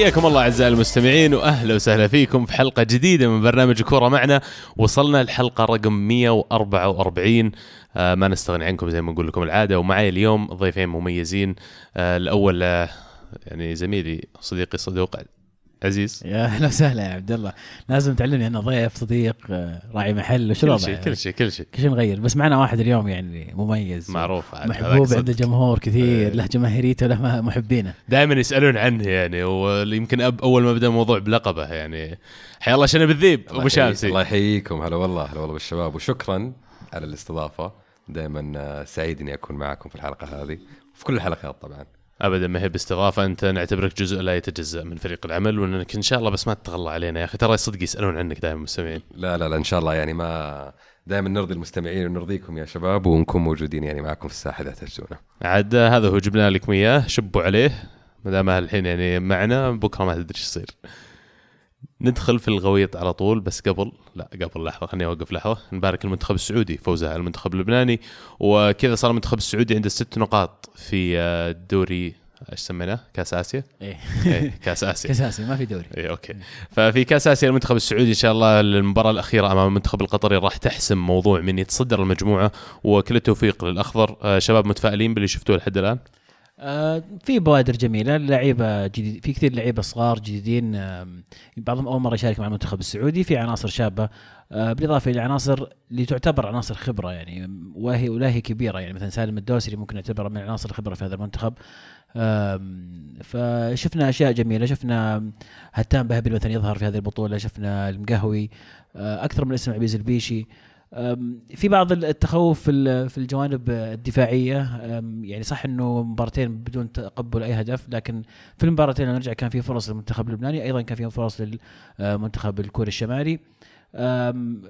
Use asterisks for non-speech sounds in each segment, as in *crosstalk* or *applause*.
حياكم الله أعزائي المستمعين وأهلا وسهلا فيكم في حلقة جديدة من برنامج كورة معنا. وصلنا الحلقة رقم 144 آه ما نستغني عنكم زي ما نقول لكم العادة. ومعي اليوم ضيفين مميزين. آه الأول آه يعني زميلي صديقي صدوق عزيز. يا أهلا وسهلا يا عبد الله. لازم تعلمني أنا ضيف صديق آه، راعي محل وش كل الوضع شيء يعني؟ كل شيء كل شيء. كل شيء نغير بس معنا واحد اليوم يعني مميز. معروف محبوب صدق. عند الجمهور إيه. كثير له جماهيريته وله محبينه. دائما يسألون عنه يعني ويمكن أب أول ما بدا الموضوع بلقبه يعني. حيا الله شنب الذيب الله أبو شامسي. الله يحييكم. هلا والله هلا والله بالشباب. وشكرا على الاستضافة. دائما سعيد إني أكون معكم في الحلقة هذه. وفي كل الحلقات طبعا. ابدا ما هي باستضافه أنت نعتبرك جزء لا يتجزأ من فريق العمل وإنك إن شاء الله بس ما تتغلى علينا يا أخي. ترى صدق يسألون عنك دائما المستمعين. لا لا لا إن شاء الله يعني ما دائما نرضي المستمعين ونرضيكم يا شباب ونكون موجودين يعني معكم في الساحة إذا تحتاجونا عاد هذا هو جبنا لكم إياه شبوا عليه. ما دام الحين يعني معنا بكرة ما تدري إيش يصير. ندخل في الغويط على طول بس قبل لا قبل لحظة خليني أوقف لحظة. نبارك المنتخب السعودي فوزه على المنتخب اللبناني. وكذا صار المنتخب السعودي عنده ست نقاط في آه، الدوري إيش سميناه؟ كأس آسيا؟ إيه. إيه كأس آسيا. *laughs* كأس آسيا ما في دوري. اي okay. ففي كأس آسيا المنتخب السعودي إن شاء الله المباراة الأخيرة أمام المنتخب القطري راح تحسم موضوع من يتصدر المجموعة وكل التوفيق للأخضر. آه، شباب متفائلين باللي شفتوه لحد الآن؟ آه في بوادر جميلة لعيبة جديد في كثير لعيبة صغار جديدين بعضهم أول مرة يشارك مع المنتخب السعودي في عناصر شابة آه بالإضافة إلى عناصر اللي تعتبر عناصر خبرة يعني وهي ولا هي كبيرة يعني مثلا سالم الدوسري ممكن نعتبره من عناصر الخبره في هذا المنتخب فشفنا أشياء جميلة شفنا هتان بهبل مثلا يظهر في هذه البطولة شفنا المقهوي آه، أكثر من اسم عبيز البيشي في بعض التخوف في ال- في الجوانب الدفاعية يعني صح إنه مباراتين بدون تقبل أي هدف لكن في المباراتين نرجع كان في فرص للمنتخب اللبناني أيضا كان في فرص للمنتخب الكوري الشمالي.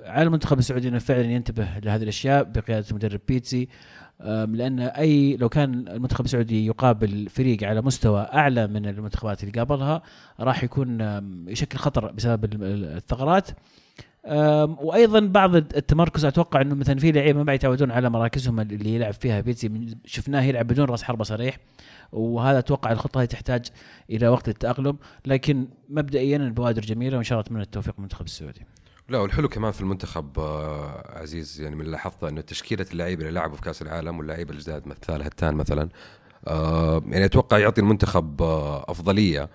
على المنتخب السعودي إنه فعلا ينتبه لهذه الأشياء بقيادة المدرب بيتسي لأن أي لو كان المنتخب السعودي يقابل فريق على مستوى أعلى من المنتخبات اللي قابلها راح يكون يشكل خطر بسبب ال- ال- الثغرات. وأيضا بعض التمركز أتوقع إنه مثلا في لعيبة ما يتعودون على مراكزهم اللي يلعب فيها بيتسي من- شفناه يلعب بدون راس حربة صريح وهذا أتوقع الخطة هذه تحتاج إلى وقت للتأقلم لكن مبدئيا البوادر جميلة وإن شاء الله أتمنى التوفيق للمنتخب السعودي. لا والحلو كمان في المنتخب آه، عزيز يعني من اللي لاحظته إنه تشكيلة اللعيبة اللي لعبوا في كأس العالم واللعيبة الجداد مثال هتان مثلا آه، يعني أتوقع يعطي المنتخب آه، أفضلية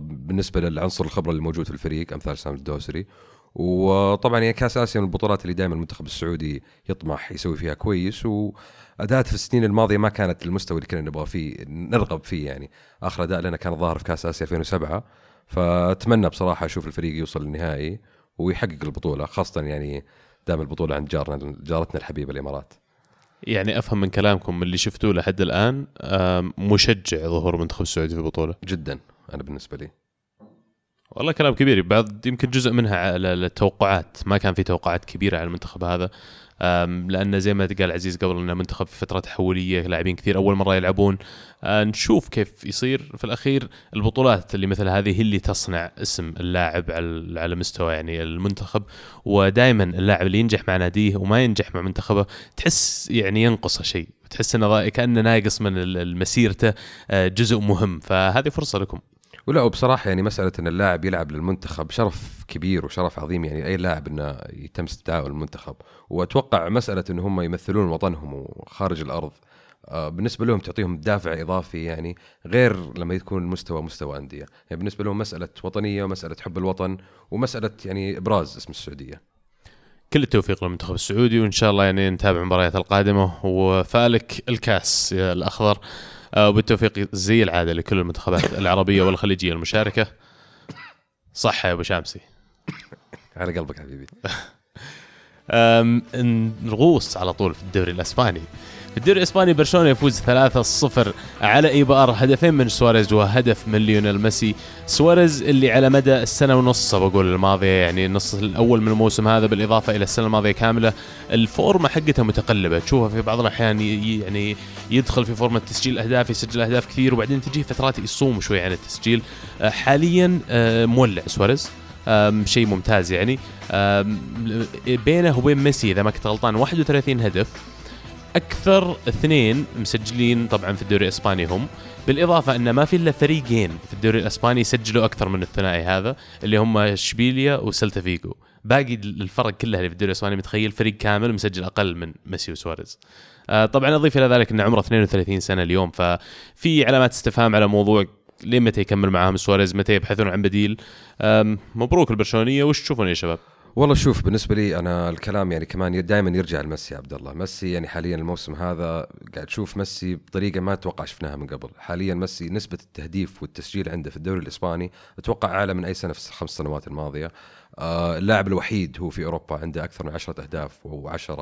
بالنسبة للعنصر الخبرة اللي موجود في الفريق أمثال سام الدوسري وطبعا يعني كأس آسيا من البطولات اللي دائما المنتخب السعودي يطمح يسوي فيها كويس وأداءات في السنين الماضية ما كانت المستوى اللي كنا نبغى فيه نرغب فيه يعني. آخر أداء لنا كان ظاهر في كأس آسيا 2007 فأتمنى بصراحة أشوف الفريق يوصل للنهائي ويحقق البطولة خاصة يعني دام البطولة عند جارنا جارتنا الحبيبة الإمارات. يعني أفهم من كلامكم من اللي شفتوه لحد الآن آم، مشجع ظهور المنتخب السعودي في البطولة. جدا أنا بالنسبة لي. والله كلام كبير. بعض يمكن جزء منها على التوقعات. ما كان في توقعات كبيرة على المنتخب هذا. أم، لأن زي ما قال عزيز قبل إنه منتخب في فترة تحولية لاعبين كثير أول مرة يلعبون. أه، نشوف كيف يصير في الأخير. البطولات اللي مثل هذه هي اللي تصنع اسم اللاعب على على مستوى يعني المنتخب. ودائما اللاعب اللي ينجح مع ناديه وما ينجح مع منتخبه تحس يعني ينقصه شيء. تحس إنه كأنه ناقص من مسيرته أه، جزء مهم. فهذه فرصة لكم. ولا وبصراحه يعني مسألة إن اللاعب يلعب للمنتخب شرف كبير وشرف عظيم يعني أي لاعب إنه يتم استدعائه للمنتخب. وأتوقع مسألة إن هم يمثلون وطنهم وخارج الأرض آه، بالنسبة لهم تعطيهم دافع إضافي يعني غير لما يكون المستوى مستوى أندية. يعني بالنسبة لهم مسألة وطنية ومسألة حب الوطن ومسألة يعني إبراز اسم السعودية. كل التوفيق للمنتخب السعودي وإن شاء الله يعني نتابع المباريات القادمة. وفالك الكاس يا الأخضر. وبالتوفيق زي العادة لكل المنتخبات *laughs* العربية والخليجية المشاركة. صح يا أبو شامسي. على قلبك حبيبي. *laughs* نغوص على طول في الدوري الأسباني. في الدوري الإسباني برشلونة يفوز 3-0 على إيبار هدفين من سواريز وهدف من ليونيل ميسي. سواريز اللي على مدى السنة ونص بقول الماضيه يعني النص الأول من الموسم هذا بالإضافة إلى السنة الماضية كاملة الفورمة حقته متقلبة. تشوفها في بعض الأحيان يعني يدخل في فورمة تسجيل أهداف يسجل أهداف كثير وبعدين تجيه فترات يصوم شوي عن التسجيل. آه، حاليا آه، مولع سواريز. شيء ممتاز يعني. بينه وبين ميسي إذا ما كنت غلطان 31 هدف. أكثر اثنين مسجلين طبعا في الدوري الإسباني هم. بالإضافة إن ما في إلا فريقين في الدوري الإسباني سجلوا أكثر من الثنائي هذا اللي هم إشبيليا وسلتا فيجو. باقي الفرق كلها اللي في الدوري الإسباني متخيل فريق كامل مسجل أقل من ميسي وسواريز آه طبعا أضيف إلى ذلك إن عمره 32 سنة اليوم ففي علامات استفهام على موضوع لين متى يكمل معاهم سواريز متى يبحثون عن بديل. مبروك للبرشلونية وش تشوفون يا شباب؟ والله شوف بالنسبة لي أنا الكلام يعني كمان دائما يرجع لميسي يا عبد الله. ميسي يعني حاليا الموسم هذا قاعد تشوف ميسي بطريقة ما أتوقع شفناها من قبل. حاليا ميسي نسبة التهديف والتسجيل عنده في الدوري الإسباني أتوقع أعلى من أي سنة في الخمس سنوات الماضية. آه اللاعب الوحيد هو في أوروبا عنده أكثر من 10 أهداف و10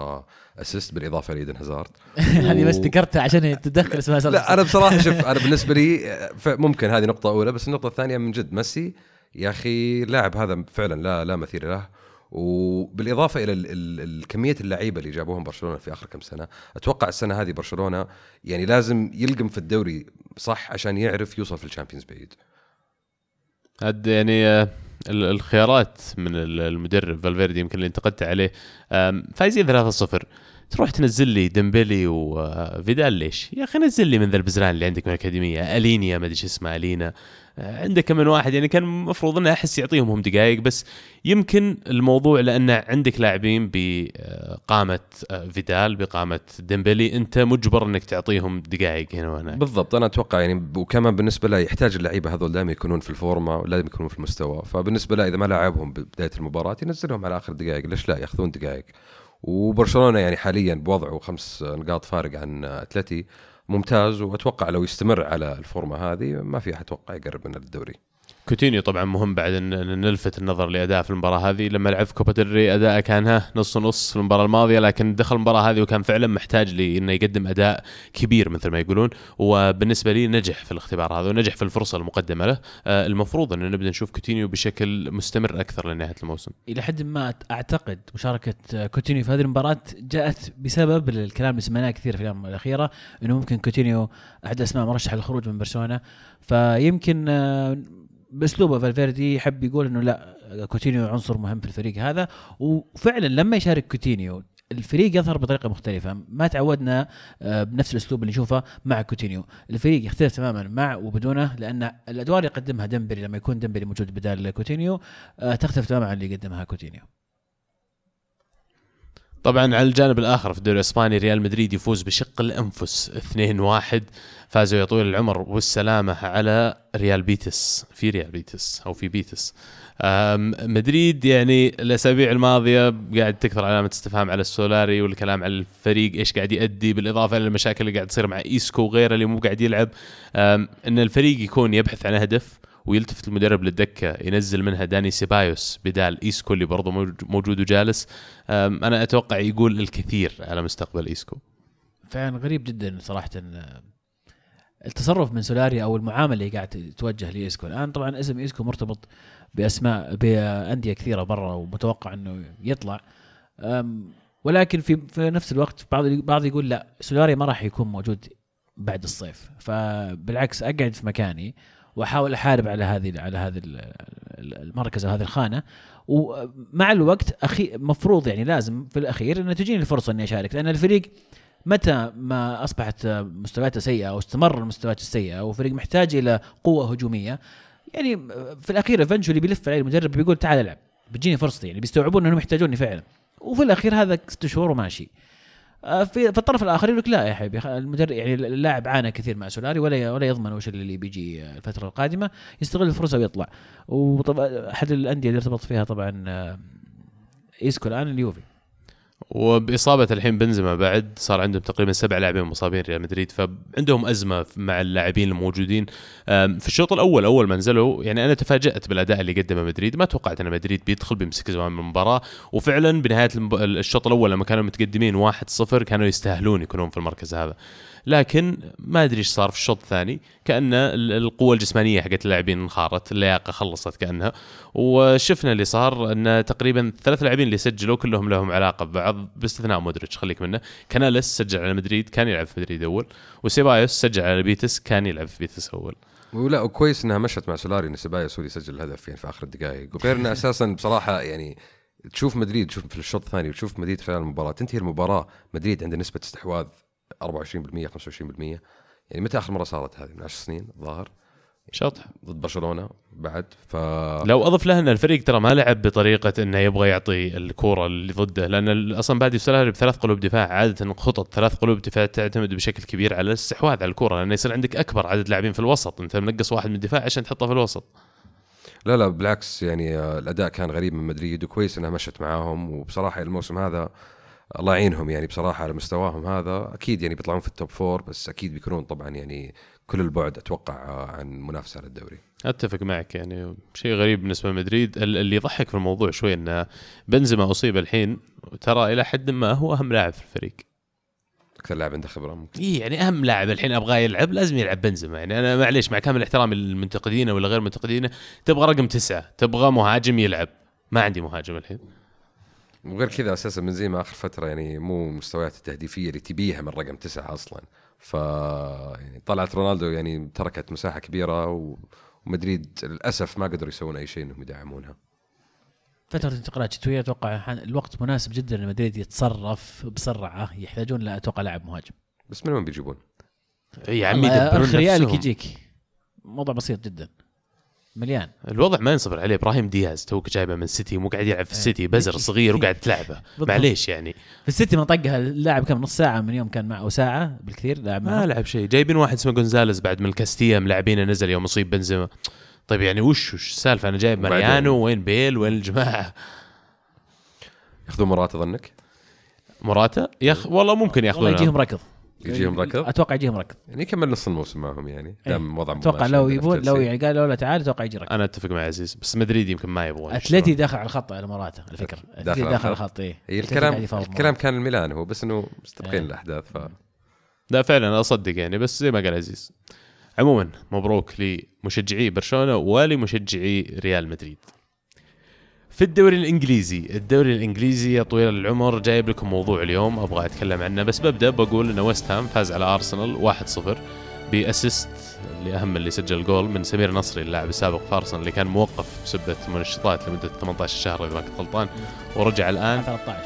أسيست بالإضافة لإيدن هازارد. *laughs* هذه بس ذكرتها عشان تتدخل اسمها لا أنا بصراحة *laughs* شوف أنا بالنسبة لي ممكن هذه نقطة أولى بس النقطة الثانية من جد ميسي يا أخي اللاعب هذا فعلا لا لا مثيل له. وبالإضافة إلى ال- ال- ال- كمية اللعيبة اللي جابوهم برشلونة في آخر كم سنة أتوقع السنة هذه برشلونة يعني لازم يلقم في الدوري صح عشان يعرف يوصل في ال Champions بعيد. هاد يعني آه، ال- الخيارات من ال- المدرب فالفيردي يمكن اللي انتقدت عليه فايزين 3-0 تروح تنزل لي ديمبلي وفيدال ليش؟ يا أخي نزل لي من ذا البزران اللي عندك من الأكاديمية ألينيا ما أدري اسمه ألينا. آه، عندك من واحد يعني كان المفروض إنه أحس يعطيهم هم دقائق بس يمكن الموضوع لأن عندك لاعبين بقامة آه، فيدال بقامة ديمبلي أنت مجبر إنك تعطيهم دقائق هنا وهناك. بالضبط أنا أتوقع يعني وكمان بالنسبة له يحتاج اللعيبة هذول دائما يكونون في الفورمة ولازم يكونون في المستوى. فبالنسبة له إذا ما لعبهم ببداية المباراة ينزلهم على آخر دقائق ليش لا؟ يأخذون دقائق وبرشلونة يعني حاليا بوضعه خمس نقاط فارق عن أتلتي. ممتاز وأتوقع لو يستمر على الفورمة هذه ما في أحد أتوقع يقرب من الدوري. كوتينيو طبعا مهم بعد إن نلفت النظر لأداء في المباراة هذه. لما لعب في كوبا ديل ري أداءه كان ها نص نص في المباراة الماضية لكن دخل المباراة هذه وكان فعلا محتاج لأنه يقدم أداء كبير مثل ما يقولون. وبالنسبة لي نجح في الاختبار هذا ونجح في الفرصة المقدمة له. آه، المفروض إن نبدأ نشوف كوتينيو بشكل مستمر أكثر لنهاية الموسم. إلى حد ما أعتقد مشاركة كوتينيو في هذه المباراة جاءت بسبب الكلام اللي سمعناه كثير في الأيام الأخيرة إنه ممكن كوتينيو أحد اسماء مرشح للخروج من برشلونة. فيمكن آه، بأسلوبه فالفيردي يحب يقول إنه لا كوتينيو عنصر مهم في الفريق هذا. وفعلا لما يشارك كوتينيو الفريق يظهر بطريقة مختلفة. ما تعودنا آه، بنفس الأسلوب اللي نشوفه مع كوتينيو. الفريق يختلف تماما مع وبدونه لأن الأدوار اللي يقدمها ديمبلي لما يكون ديمبلي موجود بدال كوتينيو آه، تختلف تماما عن اللي يقدمها كوتينيو. طبعا على الجانب الآخر في الدوري الإسباني ريال مدريد يفوز بشق الأنفس 2-1 فازوا يا طويل العمر والسلامة على ريال بيتيس في ريال بيتيس أو في بيتيس. مدريد يعني الأسابيع الماضية قاعد تكثر علامة استفهام على سولاري والكلام على الفريق إيش قاعد يؤدي بالإضافة إلى المشاكل اللي قاعد تصير مع إيسكو وغيره اللي مو قاعد يلعب. إن الفريق يكون يبحث عن هدف ويلتفت المدرب للدكة ينزل منها داني سيبايوس بدال إيسكو اللي برضه موج- موجود وجالس. أنا أتوقع يقول الكثير على مستقبل إيسكو. فعلا غريب جدا صراحة التصرف من سولاري أو المعاملة اللي قاعد توجه لإيسكو. الآن طبعا اسم إيسكو مرتبط بأسماء بأندية كثيرة برا ومتوقع إنه يطلع. ولكن في في نفس الوقت بعض بعض يقول لا سولاري ما راح يكون موجود بعد الصيف. فبالعكس أقعد في مكاني وأحاول أحارب على هذه على ال- المركز أو هذه الخانة. ومع الوقت أخي مفروض يعني لازم في الأخير إنه تجيني الفرصة إني أشارك. لأن الفريق متى ما أصبحت مستوياته سيئة أو استمر المستويات السيئة وفريق محتاج إلى قوة هجومية يعني في الأخير eventually بيلف عليه المدرب بيقول تعال العب. بتجيني فرصتي يعني بيستوعبون إنهم يحتاجوني فعلا. وفي الأخير هذا ست شهور وماشي. في في الطرف الآخر يقول لك لا يا حبيبي المدرب يعني اللاعب عانى كثير مع سولاري ولا ولا يضمن وش اللي بيجي الفترة القادمة يستغل الفرصة ويطلع. وطبعا أحد الأندية اللي ارتبط فيها طبعا آه، إيسكو الآن اليوفي. وبإصابة الحين بنزيما بعد صار عندهم تقريبا سبع لاعبين مصابين ريال مدريد فعندهم أزمة مع اللاعبين الموجودين. في الشوط الأول أول ما نزلوا يعني أنا تفاجأت بالأداء اللي قدمه مدريد. ما توقعت أن مدريد بيدخل بيمسك زمام المباراة. وفعلا بنهاية. الشوط الأول لما كانوا متقدمين 1-0 كانوا يستاهلون يكونون في المركز هذا. لكن ما أدري إيش صار في الشوط الثاني. كأن ال- القوة الجسمانية حقت اللاعبين انخارت اللياقة خلصت كأنها. وشفنا اللي صار أن تقريبا الثلاث لاعبين اللي سجلوا كلهم لهم علاقة ببعض. باستثناء مودريتش خليك منه. كاناليس سجل على مدريد كان يلعب في مدريد أول. وسيبايوس سجل على بيتيس كان يلعب في بيتيس أول. ولا وكويس إنها مشت مع سولاري إن سيبايوس هو اللي يسجل الهدف يعني في آخر الدقائق. وغير انه *laughs* أساسا بصراحة يعني تشوف مدريد تشوف في الشوط الثاني وتشوف مدريد خلال المباراة تنتهي المباراة مدريد عنده نسبة استحواذ 24% 25% يعني متى آخر مرة صارت هذه؟ من 10 سنين الظاهر. شطح ضد برشلونة بعد ف لو أضف له إن الفريق ترى ما لعب بطريقة إنه يبغى يعطي الكورة اللي ضده لأن أصلا بعد يلعب بثلاث قلوب دفاع عادة خطط ثلاث قلوب دفاع تعتمد بشكل كبير على الاستحواذ على الكورة لأنه يصير عندك أكبر عدد لاعبين في الوسط أنت منقص واحد من الدفاع عشان تحطه في الوسط. لا لا بالعكس يعني آه، الأداء كان غريب من مدريد وكويس إنها مشت معاهم وبصراحة الموسم هذا الله يعينهم يعني بصراحة على مستواهم هذا. أكيد يعني بيطلعون في ال top four بس أكيد بيكونون طبعا يعني كل البعد أتوقع عن منافسة على الدوري. أتفق معك يعني شيء غريب بالنسبة لمدريد. ال- اللي يضحك في الموضوع شوي إن بنزيما أصيب الحين ترى إلى حد ما هو أهم لاعب في الفريق. أكثر لاعب عنده خبرة ممكن. إيه يعني أهم لاعب الحين أبغاه يلعب لازم يلعب بنزيما. يعني أنا معليش مع كامل احترامي للمنتقدين ولا غير منتقدين تبغى رقم تسعة تبغى مهاجم يلعب. ما عندي مهاجم الحين. وغير كذا أساسا بنزيما آخر فترة يعني مو مستويات التهديفية اللي تبيها من رقم تسعة أصلا. ف يعني طلعت رونالدو يعني تركت مساحة كبيرة و... ومدريد للأسف ما قدروا يسوون أي شيء إنهم يدعمونها. فترة انتقالات شتوية أتوقع الوقت مناسب جدا لمدريد يتصرف بسرعة يحتاجون لا أتوقع لاعب مهاجم. بس من وين بيجيبون؟ يا عمي يدبرون نفسهم. يجيك. موضوع بسيط جدا. مليان. الوضع ما ينصبر عليه. إبراهيم دياز توك جايبه من سيتي مو قاعد يلعب في إيه. السيتي بزر صغير وقاعد *laughs* تلعبه. معليش يعني. في السيتي ما طقها اللاعب كم نص ساعة من يوم كان معه ساعة بالكثير لاعب ما لعب شيء. جايبين واحد اسمه جونزاليز بعد من الكاستيا ملاعبينه نزل يوم اصيب بنزيما. طيب يعني وش وش السالفة؟ أنا جايب؟ ماريانو وين بيل وين الجماعة؟ ياخذون مرات اظنك؟ موراتا يخ والله ممكن والله ياخذونه يجيهم ركض. يجيهم ركض؟ أتوقع يجيهم ركض. يعني يكمل نص الموسم معهم يعني إيه. دام وضع أتوقع لو يبون لو يعني قالوا له تعال أتوقع يجي ركض. أنا أتفق مع عزيز بس مدريد يمكن ما يبغون أتلتي داخل على الخط على مراته على فكره داخل أتلتي على داخل على الخط. أتلتي الكلام الكلام كان الميلان هو بس إنه مستبقين إيه. الأحداث ف لا فعلا أصدق يعني بس زي ما قال عزيز. عموما مبروك لمشجعي برشلونة ولمشجعي ريال مدريد. في الدوري الإنجليزي. الدوري الإنجليزي يا طويل العمر جايب لكم موضوع اليوم أبغى أتكلم عنه بس ببدأ بقول ان ويست هام فاز على ارسنال 1-0 بأسيست اللي اهم اللي سجل جول من سمير نصري اللاعب السابق في ارسنال اللي كان موقف بسبة منشطات لمدة 18 شهر إذا ما كنت غلطان ورجع الآن. 13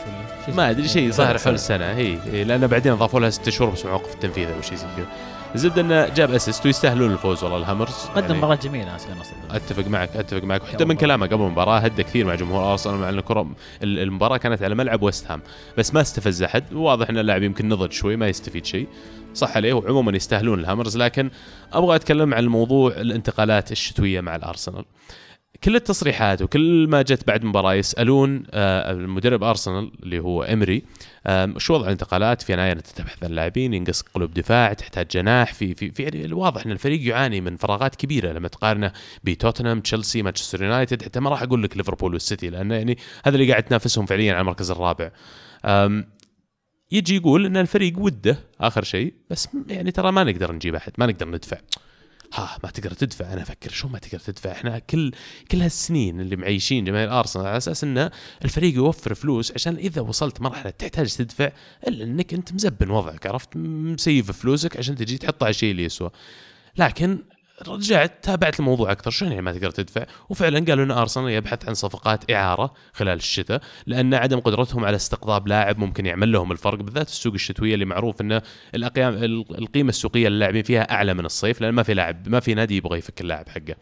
ولا ما أدري شيء ظاهر. حول السنة هي لأن بعدين أضافوا لها ست شهور بس موقف التنفيذ أو شيء زي كذا. الزبده انه جاب أسيست ويستاهلون الفوز والله الهامرز. قدم يعني مباراة جميلة نصر أتفق معك أتفق معك. وحتى من. كلامه قبل المباراة هدى كثير مع جمهور أرسنال مع إن الكرة ال- المباراة كانت على ملعب ويست هام. بس ما استفز أحد. واضح إن اللاعب يمكن نضج شوي ما يستفيد شيء. صح عليه وعموما يستاهلون الهامرز. لكن أبغى أتكلم عن الموضوع الانتقالات الشتوية مع الأرسنال. كل التصريحات وكل ما جت بعد مباراة يسألون آه، المدرب ارسنال اللي هو امري شو وضع الانتقالات؟ في يناير أنت تبحث عن لاعبين ينقص قلوب دفاع تحتاج جناح في في في يعني الواضح إن الفريق يعاني من فراغات كبيرة لما تقارنه بتوتنهام تشيلسي مانشستر يونايتد حتى ما راح أقول لك ليفربول والسيتي لأن يعني هذا اللي قاعد تنافسهم فعليا على المركز الرابع. يجي يقول إن الفريق وده آخر شيء بس يعني ترى ما نقدر نجيب أحد ما نقدر ندفع. ها ما تقدر تدفع. أنا أفكر شو ما تقدر تدفع. إحنا كل كل هالسنين اللي معيشين جماهير ارسنال على أساس إنه الفريق يوفر فلوس عشان إذا وصلت مرحلة تحتاج تدفع إلا إنك أنت مزبن وضعك عرفت؟ مسيف فلوسك عشان تجي تحطها على الشيء اللي يسوى. لكن رجعت تابعت الموضوع أكثر. شلون يعني ما تقدر تدفع؟ وفعلا قالوا إن أرسنال يبحث عن صفقات إعارة خلال الشتاء لأن عدم قدرتهم على استقطاب لاعب ممكن يعمل لهم الفرق بالذات السوق الشتوية اللي معروف انه الأقيام القيمة السوقية للاعبين فيها أعلى من الصيف لأن ما في لاعب ما في نادي يبغى يفك اللاعب حقه.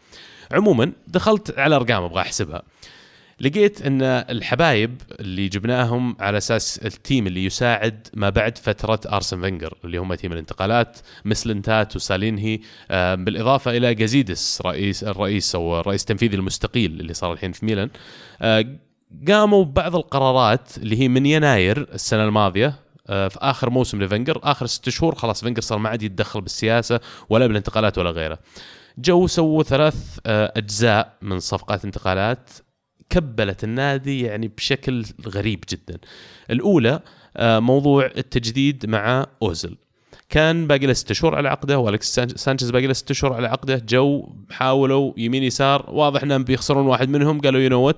عموما دخلت على أرقام أبغى أحسبها. لقيت إن الحبايب اللي جبناهم على أساس ال team اللي يساعد ما بعد فترة أرسن فينجر اللي هم team الانتقالات مسلنتات وسالينهي. آه، بالإضافة إلى جازيدس رئيس الرئيس أو الرئيس التنفيذي المستقيل اللي صار الحين في ميلان. آه، قاموا ببعض القرارات اللي هي من يناير السنة الماضية آه، في آخر موسم لفنجر آخر ست شهور خلاص فنجر صار ما عاد يتدخل بالسياسة ولا بالانتقالات ولا غيره. جو سووا ثلاث أجزاء من صفقات انتقالات. كبلت النادي يعني بشكل غريب جدا. الأولى آه، موضوع التجديد مع أوزل. كان باقي له ست شهور على عقده والكس سان- سانشيز باقي له ست شهور على عقده. جو حاولوا يمين يسار واضح إنهم بيخسرون واحد منهم. قالوا you know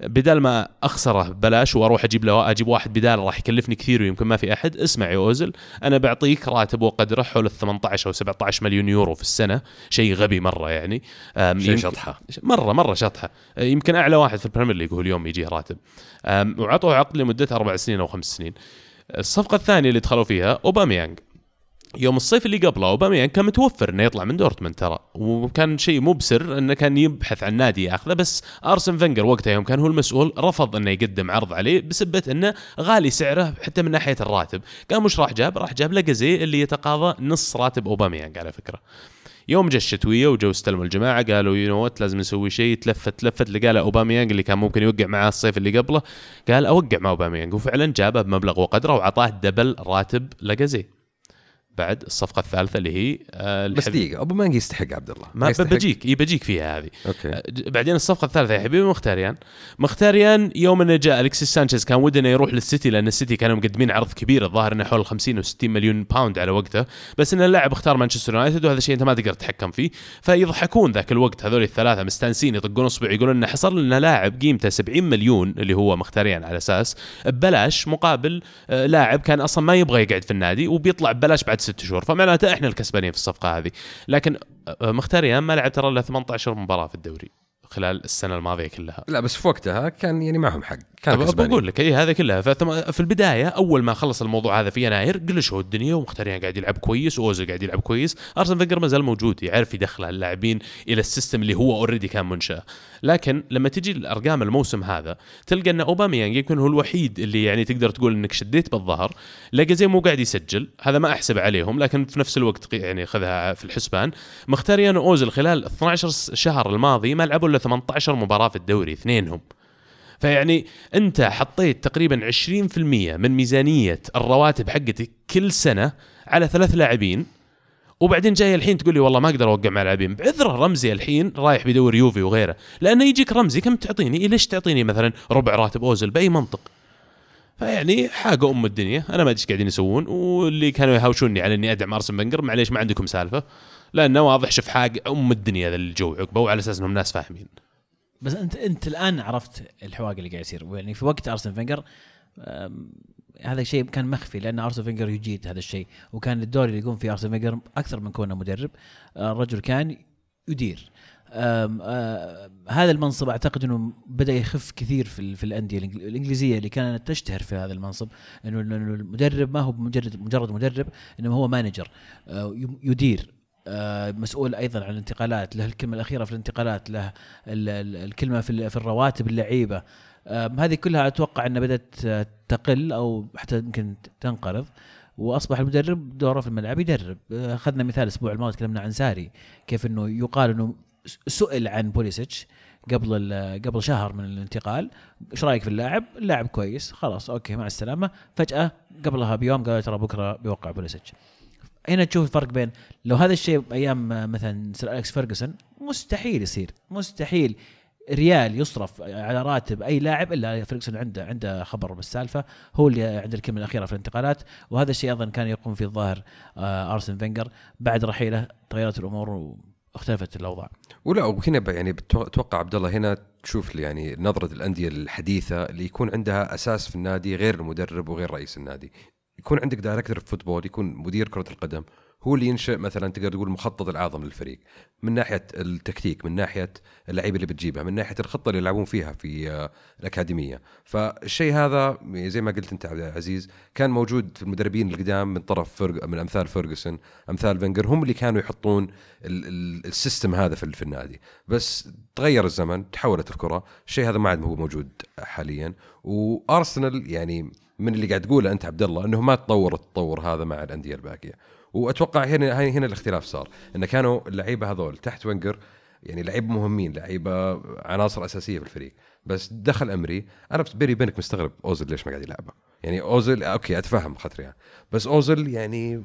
بدال ما أخسره ببلاش وأروح أجيب له أجيب واحد بداله راح يكلفني كثير ويمكن ما في أحد. اسمع يا أوزل أنا بعطيك راتب وقدره حول ال 18 أو 17 مليون يورو في السنة. شيء غبي مرة يعني. شيء شطحة. مره مرة شطحة. أه، يمكن أعلى واحد في البريمير ليج هو اليوم يجيه راتب. وعطوه عقد لمدة أربع سنين أو خمس سنين. الصفقة الثانية اللي دخلوا فيها أوباميانج. يوم الصيف اللي قبله أوباميانج كان متوفر إنه يطلع من دورتموند ترى. وكان شيء مو بسر إنه كان يبحث عن نادي ياخذه بس أرسن فينجر وقتها يوم كان هو المسؤول رفض إنه يقدم عرض عليه بسبه إنه غالي سعره حتى من ناحية الراتب. قام وش راح جاب؟ راح جاب لاكازيت اللي يتقاضى نص راتب أوباميانج على فكرة. يوم جا الشتوية وجو استلموا الجماعة قالوا you know لازم نسوي شيء تلفت تلفت لقى له أوباميانج اللي كان ممكن يوقع معاه الصيف اللي قبله قال أوقع مع أوباميانج. وفعلا جابه بمبلغ وقدره وعطاه double راتب لاكازيت بعد الصفقة الثالثة اللي هي آه بس دقيقة أوباميانج يستحق عبد الله. ما يستحق؟ بجيك إي بجيك فيها هذه. okay. آه، بعدين الصفقة الثالثة يا حبيبي مخيتاريان. مخيتاريان يوم إنه جاء الكسيس سانشيز كان وده انه يروح للسيتي لأن السيتي كانوا مقدمين عرض كبير الظاهر إنه حول 50 و 60 مليون باوند على وقته. بس إن اللاعب اختار مانشستر يونايتد وهذا شيء أنت ما تقدر تتحكم فيه. فيضحكون ذاك الوقت هذول الثلاثة مستانسين يطقون اصبع يقولون إنه حصل لنا لاعب قيمته 70 مليون اللي هو مخيتاريان على أساس. ببلاش مقابل آه، لاعب كان أصلا ما يبغى يقعد في النادي وبيطلع ببلاش بعد ست شهور. فمعناته إحنا الكسبانين في الصفقة هذه. لكن آه، مخيتاريان ما لعب ترى إلا 18 مباراة في الدوري خلال السنة الماضية كلها. لا بس في وقتها كان يعني معهم حق. كان. بقول لك اي هذا كلها. فثم- في البداية أول ما خلص الموضوع هذا في يناير قلشوا الدنيا ومخيتاريان قاعد يلعب كويس واوزل قاعد يلعب كويس. أرسن فينجر ما زال موجود يعرف يدخل اللاعبين إلى ال system اللي هو already كان منشاه لكن لما تجي الأرقام الموسم هذا تلقى إن أوباميانج يمكن هو الوحيد اللي يعني تقدر تقول إنك شديت بالظهر. لاكازيت مو قاعد يسجل هذا ما أحسب عليهم لكن في نفس الوقت يعني خذها في الحسبان. مخيتاريان واوزل خلال 12 شهر الماضي ما لعبوا إلا 18 مباراة في الدوري اثنينهم. فيعني انت حطيت تقريبا 20% من ميزانية الرواتب حقتك كل سنة على ثلاث لاعبين وبعدين جاي الحين تقول لي والله ما أقدر أوقع مع لاعبين. بعذره رمزي الحين رايح بيدور يوفي وغيره لأنه يجيك رمزي كم تعطيني؟ إيه ليش تعطيني مثلا ربع راتب أوزل بأي منطق؟ فيعني حاجة أم الدنيا أنا ما أدري إيش قاعدين يسوون واللي كانوا يهاوشوني على إني أدعم أرسن فنجر معليش ما عندكم سالفة لأنه واضح شوف حاجة أم الدنيا ذا الجو عقبه وعلى أساس إنهم ناس فاهمين. بس انت انت الان عرفت العواقب اللي قاعد يصير. يعني في وقت أرسن فينجر هذا الشيء كان مخفي لأن أرسن فينجر يجيد هذا الشيء. وكان الدور اللي يقوم فيه أرسن فينجر أكثر من كونه مدرب. آه، الرجل كان يدير. أم آه هذا المنصب أعتقد إنه بدأ يخف كثير في في الأندية الإنجليزية اللي كانت تشتهر في هذا المنصب. إنه المدرب ما هو مجرد مجرد مدرب إنما هو manager. آه يدير. مسؤول أيضا عن الانتقالات له الكلمة الأخيرة في الانتقالات له ال- ال- الكلمة في في الرواتب اللعيبة. آه هذه كلها أتوقع أنها بدأت آه، تقل أو حتى يمكن تنقرض وأصبح المدرب دوره في الملعب يدرب. آه، أخذنا مثال الأسبوع الماضي تكلمنا عن ساري كيف إنه يقال إنه سئل عن بوليسيتش قبل قبل شهر من الانتقال إيش رأيك في اللاعب؟ اللاعب كويس خلاص okay مع السلامة. فجأة قبلها بيوم قال ترى بكرة بيوقع بوليسيتش. هنا تشوف الفرق بين لو هذا الشيء أيام آه، مثلا سير أليكس فيرجسون مستحيل يصير مستحيل. ريال يصرف على راتب أي لاعب إلا فيرجسون عنده عنده خبر بالسالفة هو اللي عنده الكلمة الأخيرة في الانتقالات. وهذا الشيء أيضا كان يقوم فيه الظاهر آه، أرسن فينجر بعد رحيله تغيرت الأمور واختلفت الأوضاع. ولا وهنا يعني أتوقع عبد الله هنا تشوف يعني نظرة الأندية الحديثة اللي يكون عندها أساس في النادي غير المدرب وغير رئيس النادي. يكون عندك director football يكون مدير كرة القدم هو اللي ينشئ مثلا تقدر تقول المخطط الأعظم للفريق. من ناحية التكتيك من ناحية اللعيبة اللي بتجيبها من ناحية الخطة اللي يلعبون فيها في آه، الأكاديمية. فالشيء هذا زي ما قلت أنت عبد العزيز كان موجود في المدربين القدام من طرف فرق من أمثال فيرجسون أمثال فينجر هم اللي كانوا يحطون ال- ال- system هذا في في النادي. بس تغير الزمن تحولت الكرة الشيء هذا ما عاد هو موجود حاليا. وأرسنال يعني من اللي قاعد تقوله أنت عبد الله إنه ما تطور التطور هذا مع الأندية الباقية. وأتوقع هنا هنا الاختلاف صار انه كانوا اللعيبة هذول تحت فينجر يعني لعيبه مهمين لعيبة عناصر أساسية في الفريق. بس دخيل أمري أنا بيني وبينك مستغرب اوزل ليش ما قاعد يلعبه يعني اوزل أوكي أتفهم خطري يعني. بس اوزل يعني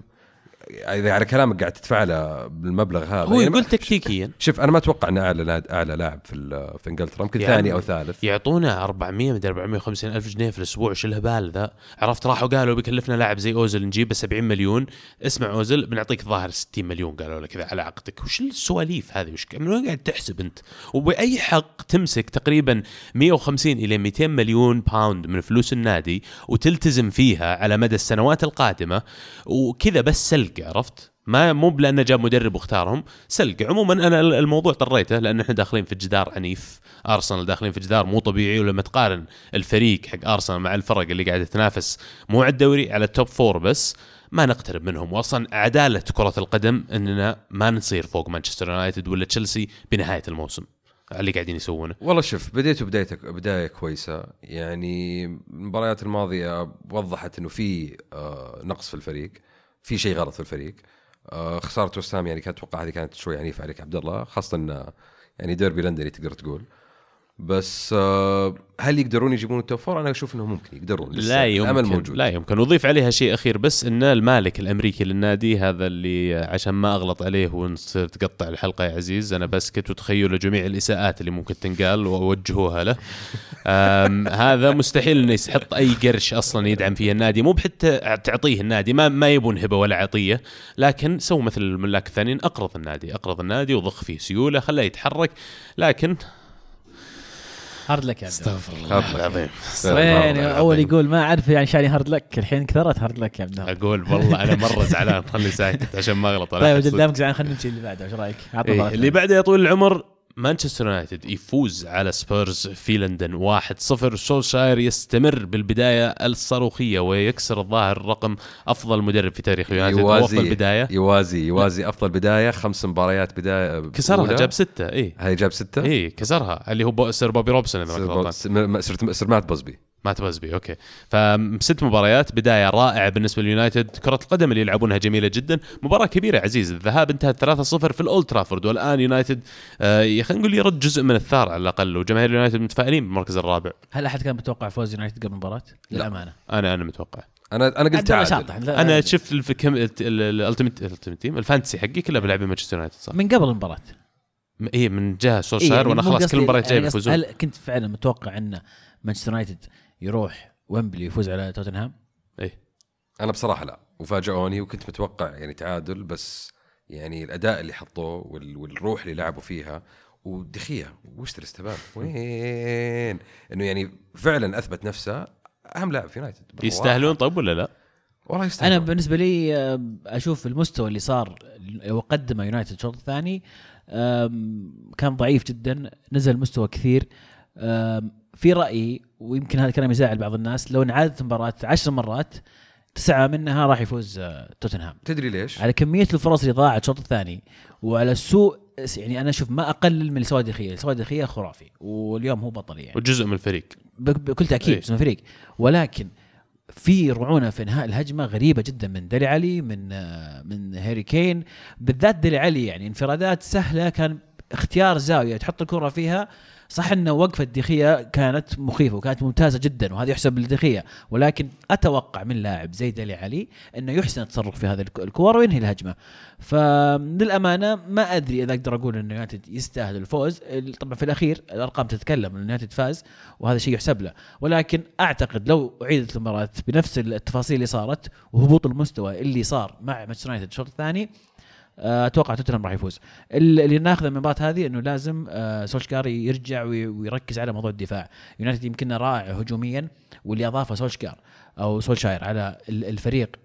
إذا على كلامك قاعد تدفع له بالمبلغ هذا هو يعني يقول تكتيكيا. شوف أنا ما أتوقع إنه أعلى أعلى لاعب في في إنجلترا يمكن يا ثاني. أو ثالث. يعطونا 400 مدري 450 ألف جنيه في الأسبوع شو الهبال ذا؟ عرفت راحوا قالوا بيكلفنا لاعب زي اوزل نجيبه 70 مليون. اسمع اوزل بنعطيك ظاهر 60 مليون قالوا له كذا على عقدك. وش السواليف هذه؟ وش من وين قاعد تحسب أنت؟ وبأي حق تمسك تقريبا 150 إلى 200 مليون باوند من فلوس النادي وتلتزم فيها على مدى السنوات القادمة وكذا بس سلق عرفت؟ ما مو بلأنه جاب مدرب واختارهم سلق عموما أنا الموضوع طريته لأن إحنا داخلين في جدار عنيف. أرسنال داخلين في جدار مو طبيعي ولما تقارن الفريق حق أرسنال مع الفرق اللي قاعدة تنافس مو على الدوري على ال top four بس ما نقترب منهم. واصلا عدالة كرة القدم إننا ما نصير فوق مانشستر يونايتد ولا تشيلسي بنهاية الموسم. اللي قاعدين يسوونه. والله شوف بديتوا بدايتك بداية كويسة. يعني المباريات الماضية وضحت إنه في آه، نقص في الفريق. في شيء غلط في الفريق. آه، خسارة ويستهام يعني كانت أتوقع هذه كانت شوي عنيفة عليك عبد الله خاصة انه يعني ديربي لندني تقدر تقول. بس آه، هل يقدرون يجيبون ال top four؟ أنا أشوف إنهم ممكن يقدرون لسه لا يمكن الأمل موجود. لا يمكن. وضيف عليها شيء أخير بس إن المالك الأمريكي للنادي هذا اللي عشان ما أغلط عليه ونصير تقطع الحلقة يا عزيز أنا بسكت وتخيلوا جميع الإساءات اللي ممكن تنقال ووجهوها له. *laughs* هذا مستحيل إنه يحط أي قرش أصلا يدعم فيه النادي. مو بحتى تعطيه النادي ما ما يبون هبة ولا عطية لكن سووا مثل الملاك الثانيين أقرض النادي أقرض النادي وضخ فيه سيولة خلاه يتحرك. لكن hard luck يا عبد الله. استغفر الله العظيم وين أول يقول ما أعرف يعني شاني hard luck الحين كثرت hard luck يا عبد الله أقول والله أنا مرة زعلان خلني ساكت عشان ما أغلط طيب أحد أجل صدق. دامك زعلان خلينا نمشي اللي بعده إيش رأيك؟ إيه. اللي بعده يا طويل العمر مانشستر يونايتد يفوز على سبيرز في لندن 1-0 سولشاير يستمر بالبداية الصاروخية ويكسر الظاهر رقم أفضل مدرب في تاريخ يونايتد. يوازي بداية؟ يوازي يوازي أفضل بداية خمس مباريات بداية كسرها أولى. جاب ستة إيه. هاي جاب ستة؟ إيه كسرها اللي هو سير بوبي روبسون إذا ما صرت صرت مات بوزبي. ما تبزبي أوكي. فست مباريات بداية رائعة بالنسبة لليونايتد. كرة القدم اللي يلعبونها جميلة جدا. مباراة كبيرة عزيز. الذهاب انتهت 3-0 في الأولد ترافورد والآن يونايتد آه يا خلينا نقول يرد جزء من الثار على الأقل وجماهير يونايتد متفائلين بالمركز الرابع. هل أحد كان متوقع فوز يونايتد قبل المباراة؟ للأمانة. أنا أنا متوقع. أنا أنا قلت تعادل. أنا شفت ال ultimate team ال fantasy حقي كلها بلاعبين مانشستر يونايتد صح؟ من قبل المباراة. إيه من جهة إيه سولشاير يعني وأنا خلاص كل المباريات جاي يعني بيفوزون. هل كنت فعلا متوقع أن مانشستر يونايتد يروح ويمبلي يفوز على توتنهام؟ إيه أنا بصراحة لا وفاجئوني وكنت متوقع يعني تعادل بس يعني الأداء اللي حطوه وال- والروح اللي لعبوا فيها ودخية وش الاستهبال وين إنه يعني فعلا أثبت نفسه أهم لاعب في يونايتد يستاهلون. طيب ولا لا؟ والله أنا يستاهلون بالنسبة لي أشوف المستوى اللي صار وقدمه يونايتد الشوط الثاني كان ضعيف جدا نزل مستوى كثير في رأيي ويمكن هذا الكلام يزعل بعض الناس لو انعادت المباراة عشر مرات تسعة منها راح يفوز آه، توتنهام. تدري ليش؟ على كمية الفرص اللي ضاعت الشوط الثاني وعلى سوء يعني أنا أشوف ما اقلل من السواد الداخليه، السواد الداخليه خرافي واليوم هو بطل يعني. وجزء من الفريق. بك- بكل تأكيد إيه. اسمه فريق ولكن في رعونة في إنهاء الهجمة غريبة جدا من ديلي علي من آه، من هاري كين. بالذات ديلي علي يعني انفرادات سهلة كان اختيار زاوية تحط الكرة فيها صح إن وقفة دخية كانت مخيفة وكانت ممتازة جدا وهذا يحسب لدخية. ولكن أتوقع من لاعب زي ديلي علي إنه يحسن التصرف في هذه الك- الكور وينهي الهجمة. فللامانه ما أدري إذا أقدر أقول إن يونايتد يستاهل الفوز. طبعا في الأخير الأرقام تتكلم إن يونايتد فاز وهذا شيء يحسب له. ولكن أعتقد لو أعيدت المباراة بنفس التفاصيل اللي صارت وهبوط المستوى اللي صار مع مانشستر يونايتد الشوط الثاني أتوقع توتنهام راح يفوز. ال- اللي ناخذه من المباراة هذه إنه لازم آه، سولشاير يرجع وي- ويركز على موضوع الدفاع. يونايتد يمكن رائع هجوميا واللي أضافه سولشكار أو سولشاير على ال- الفريق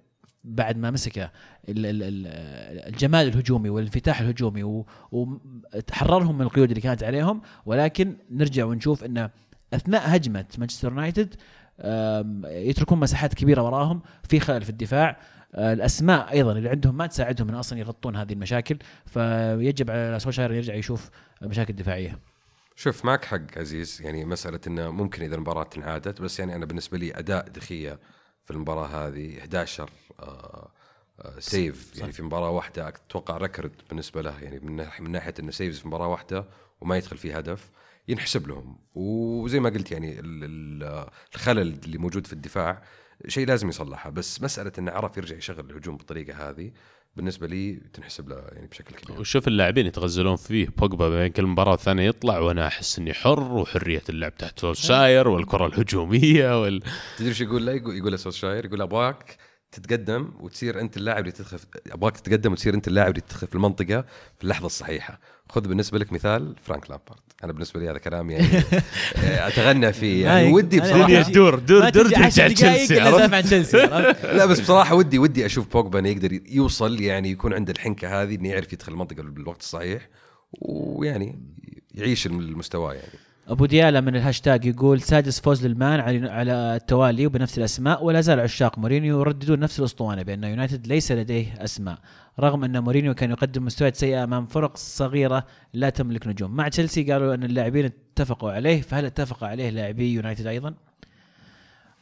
بعد ما مسكه ال- ال- ال- الجمال الهجومي والانفتاح الهجومي وتحررهم من القيود اللي كانت عليهم. ولكن نرجع ونشوف انه أثناء هجمة مانشستر يونايتد يتركون مساحات كبيرة وراهم في خلل في الدفاع. آه، الأسماء أيضا اللي عندهم ما تساعدهم إن أصلا يغطون هذه المشاكل فيجب على سولشاير يرجع يشوف مشاكل دفاعية. شوف معك حق عزيز يعني مسألة إنه ممكن إذا المباراة انعادت بس يعني أنا بالنسبة لي أداء دي خيا في المباراة هذه 11 آه آه save يعني في مباراة واحدة أتوقع record بالنسبة له يعني من من ناحية إنه saves في مباراة واحدة وما يدخل فيه هدف ينحسب لهم. وزي ما قلت يعني ال- ال- الخلل اللي موجود في الدفاع شيء لازم يصلحه بس مسألة إنه عرف يرجع يشغل الهجوم بالطريقة هذه بالنسبة لي تنحسب له يعني بشكل كبير. وشوف اللاعبين يتغزلون فيه بوجبا بين كل مباراة والثانية يطلع وأنا أحس إني حر وحرية اللعب تحت سولشاير والكرة الهجومية وال... تدري إيش يقول له؟ يقول يقول لسولشاير يقول أبغاك تتقدم وتصير أنت اللاعب اللي تدخل أبغاك تتقدم وتصير أنت اللاعب اللي تدخل في المنطقة في اللحظة الصحيحة. خذ بالنسبة لك مثال فرانك لامبارد. أنا بالنسبة لي هذا كلام يعني *laughs* أتغنى فيه. يعني ودي بصراحه دور دور تجي ترجع 10 دقائق تشيلسي؟ *laughs* لا بس بصراحة ودي ودي أشوف بوجبا إنه يقدر يوصل يعني يكون عنده الحنكة هذه إنه يعرف يدخل المنطقة بالوقت الصحيح ويعني يعيش المستوى يعني. أبو ديالا من الهاشتاج يقول سادس فوز للمان على التوالي وبنفس الأسماء ولا زال عشاق مورينيو يرددون نفس الأسطوانة بأن يونايتد ليس لديه أسماء رغم أن مورينيو كان يقدم مستويات سيئة أمام فرق صغيرة لا تملك نجوم مع تشيلسي قالوا أن اللاعبين اتفقوا عليه فهل اتفق عليه لاعبي يونايتد أيضا؟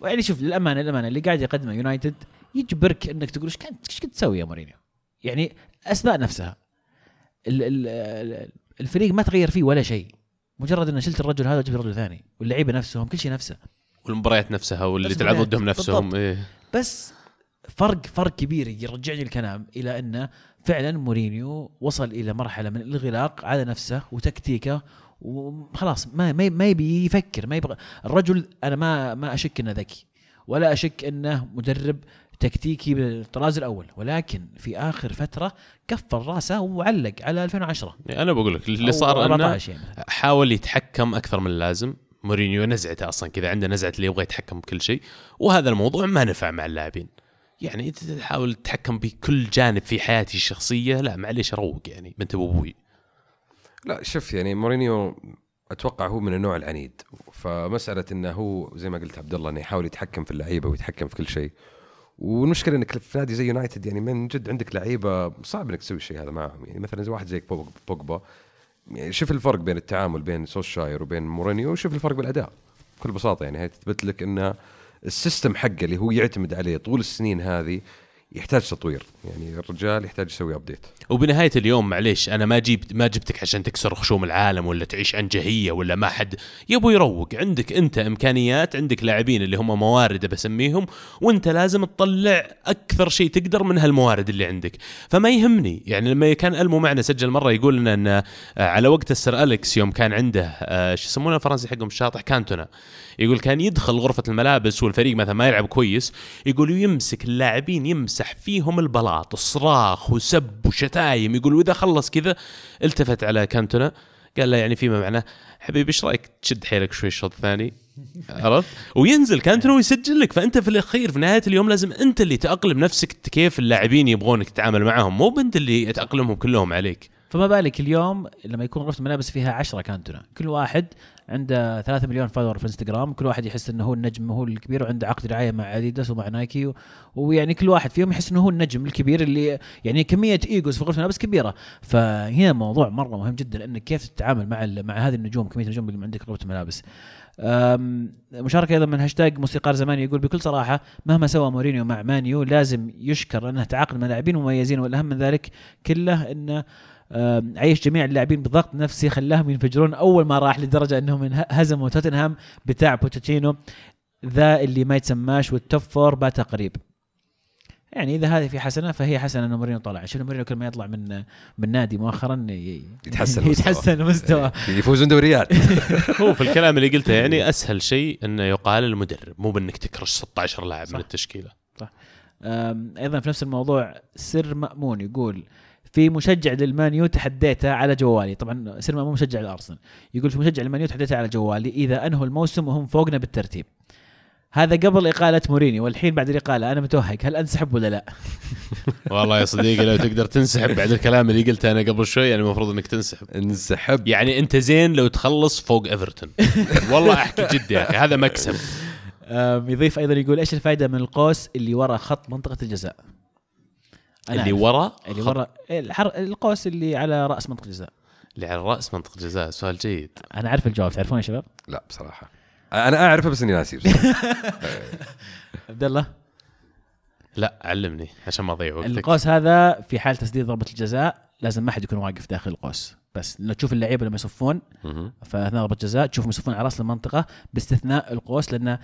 ويعني شوف للامانه للأمانة اللي قاعد يقدمه يونايتد يجبرك أنك تقول إيش كنت إيش كنت تسوي يا مورينيو؟ يعني أسماء نفسها ال- ال- ال- الفريق ما تغير فيه ولا شيء مجرد ان شلت الرجل هذا وجبت رجل ثاني واللعيبة نفسهم كل شيء نفسه والمباريات نفسها واللي تلعب. ضدهم نفسهم. إيه. بس فرق فرق كبير يرجعني الكلام إلى إن فعلا مورينيو وصل إلى مرحلة من الانغلاق على نفسه وتكتيكه وخلاص ما ما ما يبي يفكر ما يبغى الرجل أنا ما ما أشك إنه ذكي ولا أشك إنه مدرب تكتيكي بالطراز الأول ولكن في آخر فترة كفر راسه وعلق على 2010 يعني أنا بقول لك اللي صار أنه 14 يعني حاول يتحكم أكثر من اللازم. مورينيو نزعته أصلا كذا عنده نزعة اللي يبغى يتحكم بكل شيء. وهذا الموضوع ما نفع مع اللاعبين. يعني تحاول تتحكم بكل جانب في حياتي الشخصية لا معليش أروق يعني بنت أبو أبوي لا شوف يعني مورينيو أتوقع هو من النوع العنيد. فمسألة إنه هو زي ما قلت عبد الله إنه يحاول يتحكم في اللعيبة ويتحكم في كل شيء. والمشكلة إنك في نادي زي يونايتد يعني من جد عندك لعيبة صعب إنك تسوي الشيء هذا معهم. يعني مثلا زي واحد زي بوج- بوجبا يعني شوف الفرق بين التعامل بين سولشاير وبين مورينيو وشوف الفرق بالأداء. بكل بساطة يعني هي تثبت لك إن ال system حقه اللي هو يعتمد عليه طول السنين هذه يحتاج تطوير. يعني الرجال يحتاج يسوي update وبنهاية اليوم معليش أنا ما جبت ما جبتك عشان تكسر خشوم العالم ولا تعيش عنجهيه ولا ما حد. يبغى يروق. عندك أنت إمكانيات عندك لاعبين اللي هم موارد بسميهم وأنت لازم تطلع أكثر شيء تقدر من هالموارد اللي عندك. فما يهمني. يعني لما كان ألمو معنا سجل مرة يقول لنا إن آه، على وقت السر أليكس يوم كان عنده آه، شو يسمونه الفرنسي حقهم؟ الشاطح كانتونا. يقول كان يدخل غرفة الملابس والفريق مثلا ما يلعب كويس يقول يمسك اللاعبين يمسح فيهم البلاط صراخ وسب وشتايم يقول وإذا خلص كذا التفت على كانتونا. قال له يعني فيما معناه حبيبي إيش رأيك تشد حيلك شوي الشوط الثاني؟ *laughs* عرفت؟ وينزل كانتونا ويسجل لك. فأنت في الأخير في نهاية اليوم لازم أنت اللي تأقلم نفسك كيف اللاعبين يبغونك تتعامل معهم مو بأنت اللي تأقلمهم كلهم عليك. فما بالك اليوم لما يكون غرفة الملابس فيها 10 كانتونا كل واحد عنده 3 مليون follower في انستغرام كل واحد يحس إنه هو النجم هو الكبير وعنده عقد رعاية مع اديداس ومع نايكي و... ويعني كل واحد فيهم يحس إنه هو النجم الكبير اللي يعني كمية egos في غرفة الملابس كبيرة. فهنا موضوع مرة مهم جدا انك كيف تتعامل مع ال... مع هذه النجوم كمية النجوم اللي عندك غرفة الملابس. مشاركة أيضا من هاشتاج موسيقار زماني يقول بكل صراحة مهما سوى مورينيو مع مانيو لازم يشكر انه تعاقد مع لاعبين مميزين والأهم من ذلك كله إنه عيش جميع اللاعبين بضغط نفسي خلاهم ينفجرون أول ما راح لدرجة إنهم انه- هزموا توتنهام بتاع بوتشينو ذا اللي ما يتسماش وال top four باتا قريب يعني إذا هذه في حسنة فهي حسنة إنه مورينيو طلع. شنو مورينيو كل ما يطلع من من نادي مؤخرا يتحسن المستوى. *laughs* يتحسن المستوى *laughs* يفوزون دوريات. *laughs* هو في الكلام اللي قلته يعني أسهل شيء إنه يقال المدرب مو بإنك تكرش 16 لاعب صح. من التشكيله أم، أيضا في نفس الموضوع سر مأمون يقول في مشجع للمانيو تحديته على جوالي. طبعا سر مامون مشجع الارسنال يقول في مشجع للمانيو تحديته على جوالي. إذا أنهوا الموسم وهم فوقنا بالترتيب. هذا قبل إقالة مورينيو والحين بعد الإقالة. أنا متوهق. هل أنسحب ولا لا؟ *laughs* والله يا صديقي لو تقدر تنسحب بعد الكلام اللي قلته أنا قبل شوي يعني المفروض إنك تنسحب. انسحب؟ يعني أنت زين لو تخلص فوق إيفرتون. *laughs* والله أحكي جد يا أخي هذا مكسب. يضيف أيضا يقول إيش الفائده من القوس اللي ورا خط منطقة الجزاء؟ اللي. ورا اللي ورا الحر... القوس اللي على رأس منطقة الجزاء اللي على رأس منطقة الجزاء سؤال جيد أنا أعرف الجواب تعرفون يا شباب؟ لا بصراحة أنا أعرفه بس إني ناسي. *laughs* عبد الله لا علمني عشان ما أضيع وقتك القوس هذا في حال تسديد ضربة الجزاء لازم ما حد يكون واقف داخل القوس بس لو تشوف اللعيبة لما يصفون. فأثناء ضربة جزاء تشوفهم يصفون على رأس المنطقة باستثناء القوس لأن آه،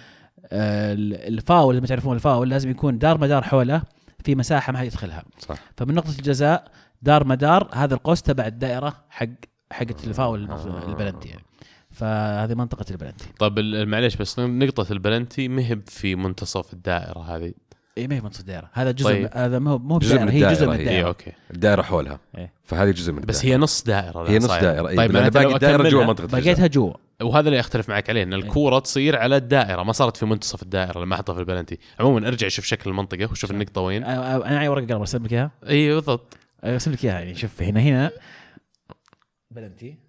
الفاول لما تعرفون الفاول لازم يكون دار مدار حوله في مساحة ما حد يدخلها صح فمن نقطة الجزاء دار مدار هذا القوس تبع الدائرة حق حقت الفاول آه. البلنتي يعني فهذه منطقة البلنتي طب ال- معليش بس نقطة البلنتي مهب في منتصف الدائرة هذه اي ما هي منطقه الدائرة هذا جزء طيب. هذا مو مو جزء من بدائره هي جزء من الدائرة هي. اي الدائره okay الدائرة حولها إيه. فهذه جزء من بس الدائرة. هي نص دائرة هي نص. دائرة إيه، طيب باقي الدائرة جوا منطقة الجزاء. بقيتها جوا وهذا اللي أختلف معك عليه إن الكورة تصير على الدائرة ما صارت في منتصف الدائرة لما أحطها في البلنتي عموما ارجع شوف شكل المنطقة وشوف النقطة وين. أنا أنا معي ورقة قلم ارسم لك إياها؟ اي بالضبط. ارسم لك إياها يعني شوف هنا هنا. بلنتي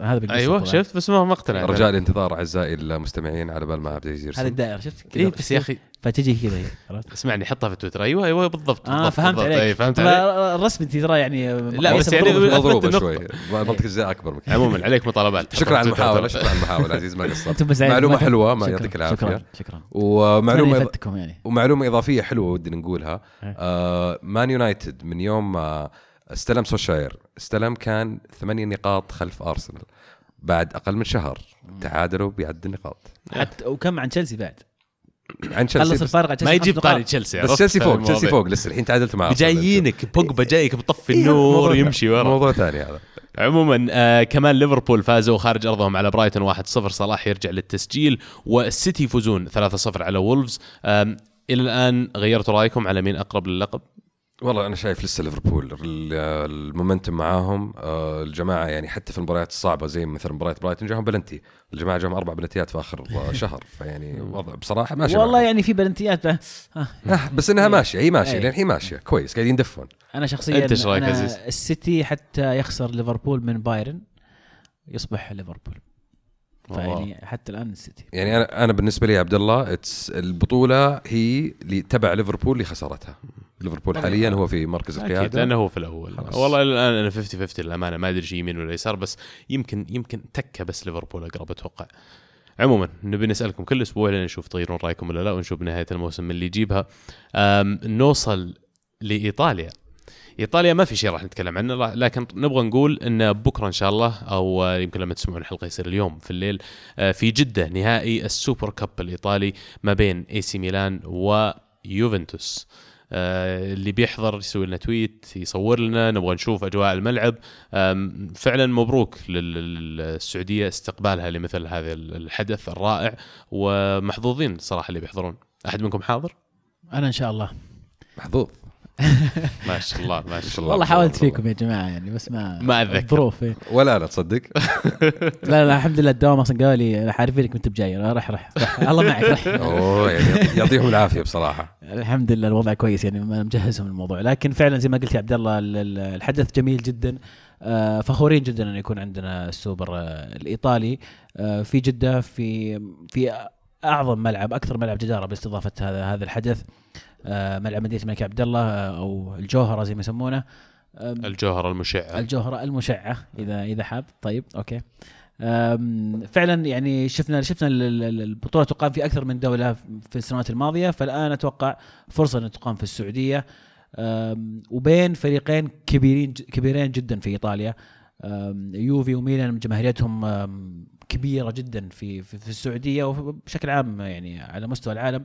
هذا بالقصة أيوه طبعاً. شفت بس ما اقتنعت رجاء الانتظار أعزائي المستمعين على بال ما أبدأ يصير هذه الدائرة شفت؟ اي بس يا أخي فتجي كذا عرفت؟ اسمعني حطها في تويتر. أيوه أيوه بالضبط آه بالضبط فهمت بالضبط. عليك. أي فهمت عليك. الرسم انت ترى يعني لا، بس يعني. مضروبة شوي. منطقه الجزاء أكبر مكان عموما عليك مطالبات. شكرا على. المحاولة شكرا على المحاولة عزيز ما قصرت. عايز- معلومة ما يعطيك العافية. شكرا شكرا. ومعلومة يفتكم يعني. ومعلومة إضافية حلوة ودنا نقولها. إيه. آه مان يونايتد من يوم ما استلم سولشاير. استلم كان ثمانية نقاط خلف أرسنال. بعد أقل من شهر تعادلوا بعد النقاط. حتى وكم عن تشيلسي بعد؟ عن خلص تشيلسي بس, الفارق عن ما يجيب طاري. تشيلسي. بس؟ تشيلسي فوق. تشيلسي فوق. لسه الحين تعادلت مع أرسنال. جايينك بوجبا جايك بطفي إيه، النور يمشي ورا. موضوع ثاني هذا. عموما آه كمان ليفربول فازوا خارج أرضهم على برايتون 1-0 صلاح يرجع للتسجيل والسيتي يفوزون 3-0 على وولفز. إلى الآن غيرتوا رأيكم على مين أقرب للقب؟ والله أنا شايف لسه ليفربول ال- ال momentum معاهم آه، الجماعة يعني حتى في المباريات الصعبة زي مثلا مباراة برايتون جاهم بلنتي الجماعة جاهم أربع بلنتيات في آخر *laughs* شهر فيعني وضع بصراحة ماشي والله معاهم. يعني في بلنتيات ب- آه. آه، بس إنها *laughs* ماشية هي ماشية إيه. للحين ماشية كويس قاعدين يدفون أنا شخصيا أنت إيش رأيك أنا عزيز؟ السيتي حتى يخسر ليفربول من بايرن يصبح ليفربول فيعني حتى الآن السيتي. يعني أنا أنا بالنسبة لي يا عبد الله it's البطولة هي اللي تبع ليفربول اللي خسرتها. ليفربول. حاليا هو في مركز أكيد القيادة. لأنه هو في الأول. خلاص. والله إلى الآن أنا 50 50 للأمانة ما أدري شيء يمين ولا يسار بس يمكن يمكن تكة بس ليفربول أقرب أتوقع. عموما نبي نسألكم كل أسبوع لين نشوف تغيرون رأيكم ولا لا ونشوف بنهايه الموسم من اللي يجيبها. نوصل لإيطاليا. إيطاليا ما في شيء راح نتكلم عنه لكن نبغى نقول إن بكرة إن شاء الله أو يمكن لما تسمعون الحلقة يصير اليوم في الليل آه، في جدة نهائي ال Super Cup الإيطالي ما بين إي سي ميلان ويوفنتوس آه، اللي بيحضر يسوي لنا tweet يصور لنا نبغى نشوف أجواء الملعب. فعلا مبروك لل- للسعودية استقبالها لمثل هذا الحدث الرائع ومحظوظين صراحة اللي بيحضرون. أحد منكم حاضر؟ أنا إن شاء الله. محظوظ. *laughs* ما شاء الله ما شاء الله والله حاولت فيكم يا جماعة يعني بس ما ما أتذكر. الظروف. ولا أنا تصدق؟ *laughs* لا لا الحمد لله الدوام أصلا قالوا لي عارفينك انت بجاي. رح رح رح. الله معك رح *laughs* أوه يعني يعطيهم العافية بصراحة. الحمد لله الوضع كويس يعني مجهزهم الموضوع. لكن فعلا زي ما قلت يا عبد الله ال- ال- الحدث جميل جدا. آه، فخورين جدا ان يكون عندنا السوبر آه، الإيطالي. آه، في جدة في في أعظم ملعب أكثر ملعب جدارة باستضافة هذا هذا الحدث. ملعب مدينة الملك عبد الله آه، أو الجوهرة زي ما يسمونه. الجوهرة المشعة. الجوهرة المشعة إذا إذا حاب. طيب أوكي. أم، فعلا يعني شفنا شفنا ال- ال- ال- البطولة تقام في أكثر من دولة في السنوات الماضية فالآن أتوقع فرصة أن تقام في السعودية. أم، وبين فريقين كبيرين كبيرين جدا في إيطاليا. أم، يوفي وميلان جماهيريتهم أم، كبيرة جدا في في, في السعودية وبشكل عام يعني على مستوى العالم.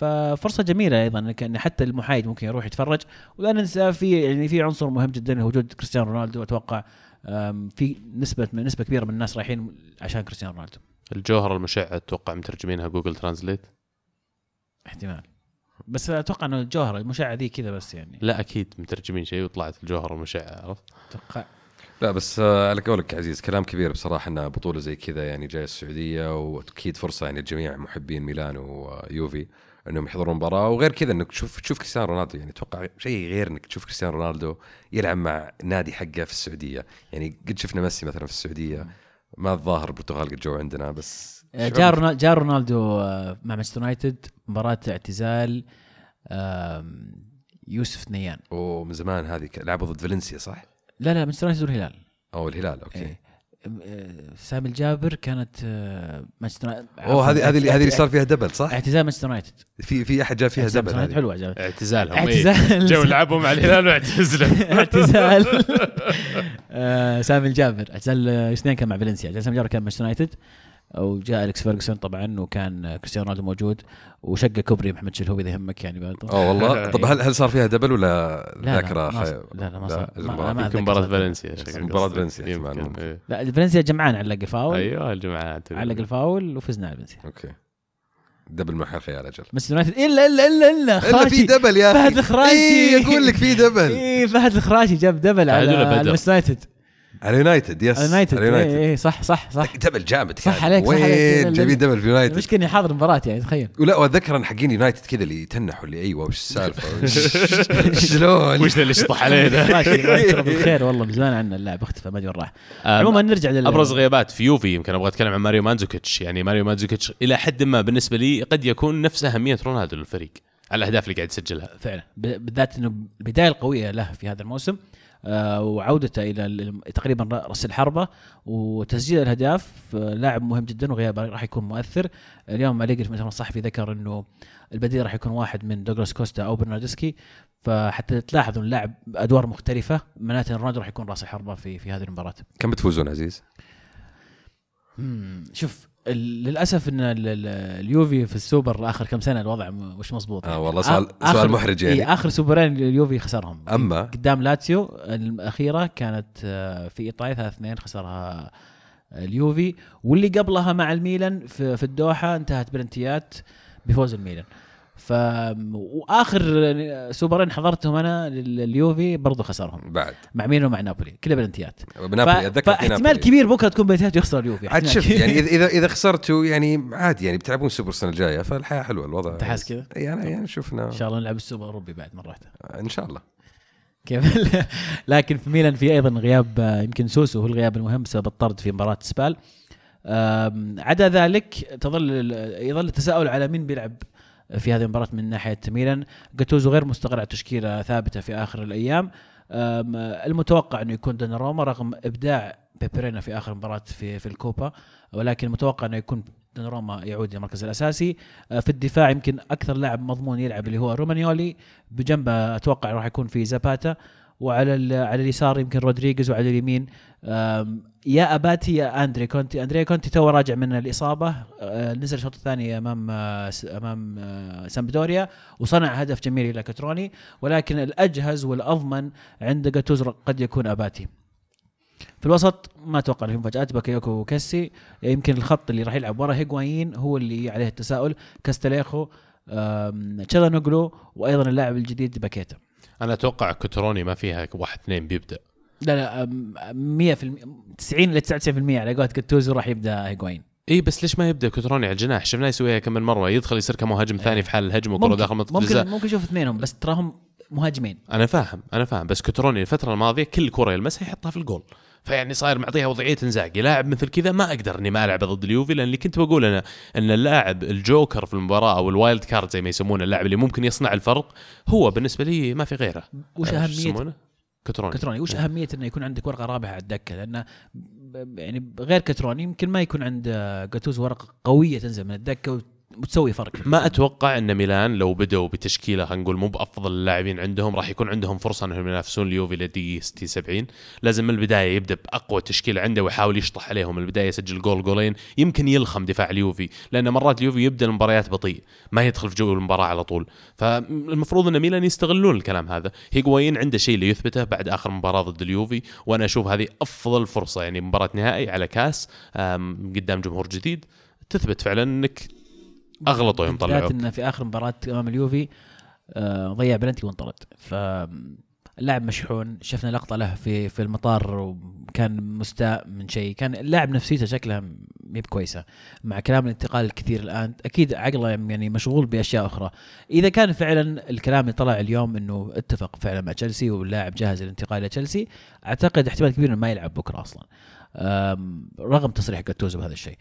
ففرصة جميلة أيضا إنك- أن حتى المحايد ممكن يروح يتفرج. ولا ننسى في يعني في عنصر مهم جدا وجود كريستيانو رونالدو. أتوقع في نسبة من نسبة كبيرة من الناس رايحين عشان كريستيانو رونالدو. الجوهره المشعه أتوقع مترجمينها Google Translate. احتمال. بس أتوقع إنه الجوهره المشعه ذي كذا بس يعني. لا أكيد مترجمين شيء وطلعت الجوهره المشعه عرفت؟ أتوقع. لا بس آه، على قولك عزيز كلام كبير بصراحة إن بطولة زي كذا يعني جاية السعودية وأكيد فرصة يعني لجميع محبين ميلان ويوفي. انهم يحضرون مباراة وغير كذا انك تشوف تشوف كريستيانو رونالدو يعني أتوقع شيء غير انك تشوف كريستيانو رونالدو يلعب مع نادي حقه في السعودية يعني قد شفنا ميسي مثلا في السعودية ما الظاهر البرتغال قد جو عندنا بس جاء رونالدو جاء رونالدو آه، مع مانشستر يونايتد مباراة اعتزال يوسف نيان ومن زمان هذه لعبوا ضد فالنسيا صح؟ لا لا مانشستر يونايتد والهلال أو الهلال okay إيه. آه، سامي الجابر كانت آه، مانشستر أوه هذه هذه اللي- هذه اللي صار فيها double صح؟ اعتزال مانشستر يونايتد في في أحد جاب فيها اعتزال double مانشستر هذه. يونايتد حلوة اعتزالهم اعتزال جو لعبوا مع الهلال واعتزلوا. *laughs* اعتزال. *laughs* آه، سامي الجابر. اعتزال آه، اثنين كان مع فالنسيا. اعتزال سامي الجابر كان مانشستر يونايتد وجاء أليكس فيرجسون طبعا وكان كريستيانو رونالدو موجود وشق كوبري محمد الشلهوب اذا يهمك يعني برضه آه والله. *laughs* طب هل هل صار فيها double ولا لا ذاكرة ما خي- صار- لا لا ما صار يمكن مباراة. فالنسيا قصدك. فالنسيا. إيه. لا فالنسيا جمعان علق الفاول أيوه الجماعه علق الفاول وفزنا على فالنسيا okay. double من حيل خيال أجل مانشستر يونايتد. إلا إلا إلا إلا. إلا في خراشي. double يا أخي. فهد الخراشي. إيه أقول لك في double. إيه فهد الخراشي جاب double على. على مانشستر يونايتد. على يونايتد yes على يونايتد. على إيه يونايتد. إيه صح صح صح. double جامد كان. صح عليك. وين جايبين. double في يونايتد؟ المشكلة إني حاضر المباراه يعني تخيل. ولا واتذكر أنا حقين يونايتد كذا اللي يتنحوا اللي أيوه وش السالفة؟ *laughs* شلون؟ وش اللي يشطح علينا *laughs* بالخير والله من زمان عنا اللاعب اختفى ما أدري وين راح. عموما نرجع لل أبرز غيابات في يوفي يمكن أبغى أتكلم عن ماريو ماندزوكيتش. يعني ماريو ماندزوكيتش إلى حد ما بالنسبة لي قد يكون نفس أهمية رونالدو للفريق على الأهداف اللي قاعد يسجلها. فعلا. ب- بالذات إنه البدايه القوية له في هذا الموسم. آه، وعودته إلى ال- تقريبا رأس الحربة وتسجيل الأهداف آه، لاعب مهم جدا وغيابه راح يكون مؤثر. اليوم أليجري في المؤتمر الصحفي ذكر إنه البديل راح يكون واحد من دوغلاس كوستا أو برناردسكي. فحتى تلاحظ اللاعب أدوار مختلفة معناته رونالدو راح يكون رأس الحربة في في هذه المباراة. كم بتفوزون عزيز؟ شوف للأسف إن ال- ال- اليوفي في السوبر آخر كم سنة الوضع مش مضبوط آه والله سؤال آخر- سؤال محرج يعني. إيه آخر سوبرين اليوفي خسرهم. أما- قدام لاتسيو الأخيرة كانت آه، في إيطاليا 3 2 خسرها اليوفي. واللي قبلها مع الميلان في, في الدوحة انتهت بلنتيات بفوز الميلان. ف وآخر سوبرين حضرتهم أنا لليوفي برضو خسرهم. بعد. مع ميلان ومع نابولي. كلها بلنتيات بنابولي أتذكر في فاحتمال نابولي. كبير بكرة تكون بلنتيات ويخسر اليوفي. عاد شوف. يعني اذا إذا خسرتوا يعني عادي يعني بتلعبون سوبر السنة الجاية فالحياة حلوة الوضع انت حاسس كذا؟ يعني يعني شفنا. إن شاء الله نلعب السوبر الأوروبي بعد مرة إن شاء الله. كيف؟ *laughs* لكن في ميلان في أيضا غياب يمكن سوسو هو الغياب المهم بسبب الطرد في مباراة سبال. عدا ذلك تظل يظل التساؤل على مين بيلعب في هذه المباراة من ناحية ميلان جاتوزو غير مستقر على تشكيله ثابتة في آخر الأيام. المتوقع إنه يكون دوناروما رغم إبداع بيبي رينا في آخر مباراة في في الكوبا ولكن المتوقع إنه يكون دوناروما يعود للمركز الأساسي. آه، في الدفاع يمكن أكثر لاعب مضمون يلعب اللي هو رومانيولي. بجنبه أتوقع راح يكون في زاباتا. وعلى على اليسار يمكن رودريغيز وعلى اليمين. يا أباتي يا أندري كونتي. أندري كونتي تو راجع من الإصابة. آه، نزل الشوط الثاني أمام آه، أمام آه، سامبدوريا وصنع هدف جميل إلى كتروني ولكن الأجهز والأضمن عند جاتوزو قد يكون أباتي. في الوسط ما أتوقع في مفاجات باكايوكو وكيسي يمكن الخط اللي راح يلعب ورا هيغوايين هو اللي عليه التساؤل. كاستليخو تشالانوغلو وأيضا اللاعب الجديد باكيتا. أنا أتوقع كوتروني ما فيها واحد اثنين بيبدأ. لا لا أم، 100% 90 ل 99% على قولة جاتوزو راح يبدأ هيغوايين إي بس ليش ما يبدأ كوتروني على الجناح؟ شفناه يسويها كم من مرة يدخل يصير كمهاجم ثاني في حال الهجمة وكرة داخل منطقه ممكن الجزاء. ممكن نشوف اثنينهم بس تراهم مهاجمين. أنا فاهم أنا فاهم بس كوتروني الفترة الماضية كل كرة يلمسها يحطها في الجول. فيعني صاير معطيها وضعية انزاجي. لاعب مثل كذا ما أقدر إني ما العبه ضد اليوفي لأن اللي كنت بقول أنا إن اللاعب الجوكر في المباراة أو ال wild card زي ما يسمونه اللاعب اللي ممكن يصنع الفرق هو بالنسبة لي ما في غيره. وش آه، شو أهمية؟ كوتروني كتروني وش أهمية إنه يكون عندك ورقة رابحة على الدكة؟ لأنه يعني غير كتروني يمكن ما يكون عند جاتوزو ورقة قوية تنزل من الدكة وتسوي فرق. ما أتوقع إن ميلان لو بدأوا بتشكيلة خلينا نقول مو بأفضل اللاعبين عندهم راح يكون عندهم فرصة إنهم ينافسون اليوفي لدقيقه 60 70 لازم من البداية يبدأ بأقوى تشكيلة عنده ويحاول يشطح عليهم. من البداية يسجل جول جولين يمكن يلخم دفاع اليوفي لأن مرات اليوفي يبدأ المباريات بطيء ما يدخل في جو المباراة على طول. فالمفروض إن ميلان يستغلون الكلام هذا. هيغوايين عنده شيء ليثبته بعد آخر مباراة ضد اليوفي وأنا أشوف هذه أفضل فرصة يعني مباراة نهائي على كاس قدام جمهور جديد تثبت فعلا إنك أغلطوا يوم طلعوك انه في آخر مباراة إمام اليوفي آه، ضيع بلنتي وانطرد. ف اللاعب مشحون شفنا لقطة له في في المطار وكان مستاء من شيء. كان اللاعب نفسيته شكلها مي بكويسه مع كلام الانتقال الكثير الآن أكيد عقله يعني مشغول بأشياء أخرى. إذا كان فعلا الكلام اللي طلع اليوم إنه اتفق فعلا مع تشيلسي واللاعب جاهز للانتقال إلى تشيلسي أعتقد احتمال كبير إنه ما يلعب بكرة أصلا. رغم تصريح جاتوزو بهذا الشيء.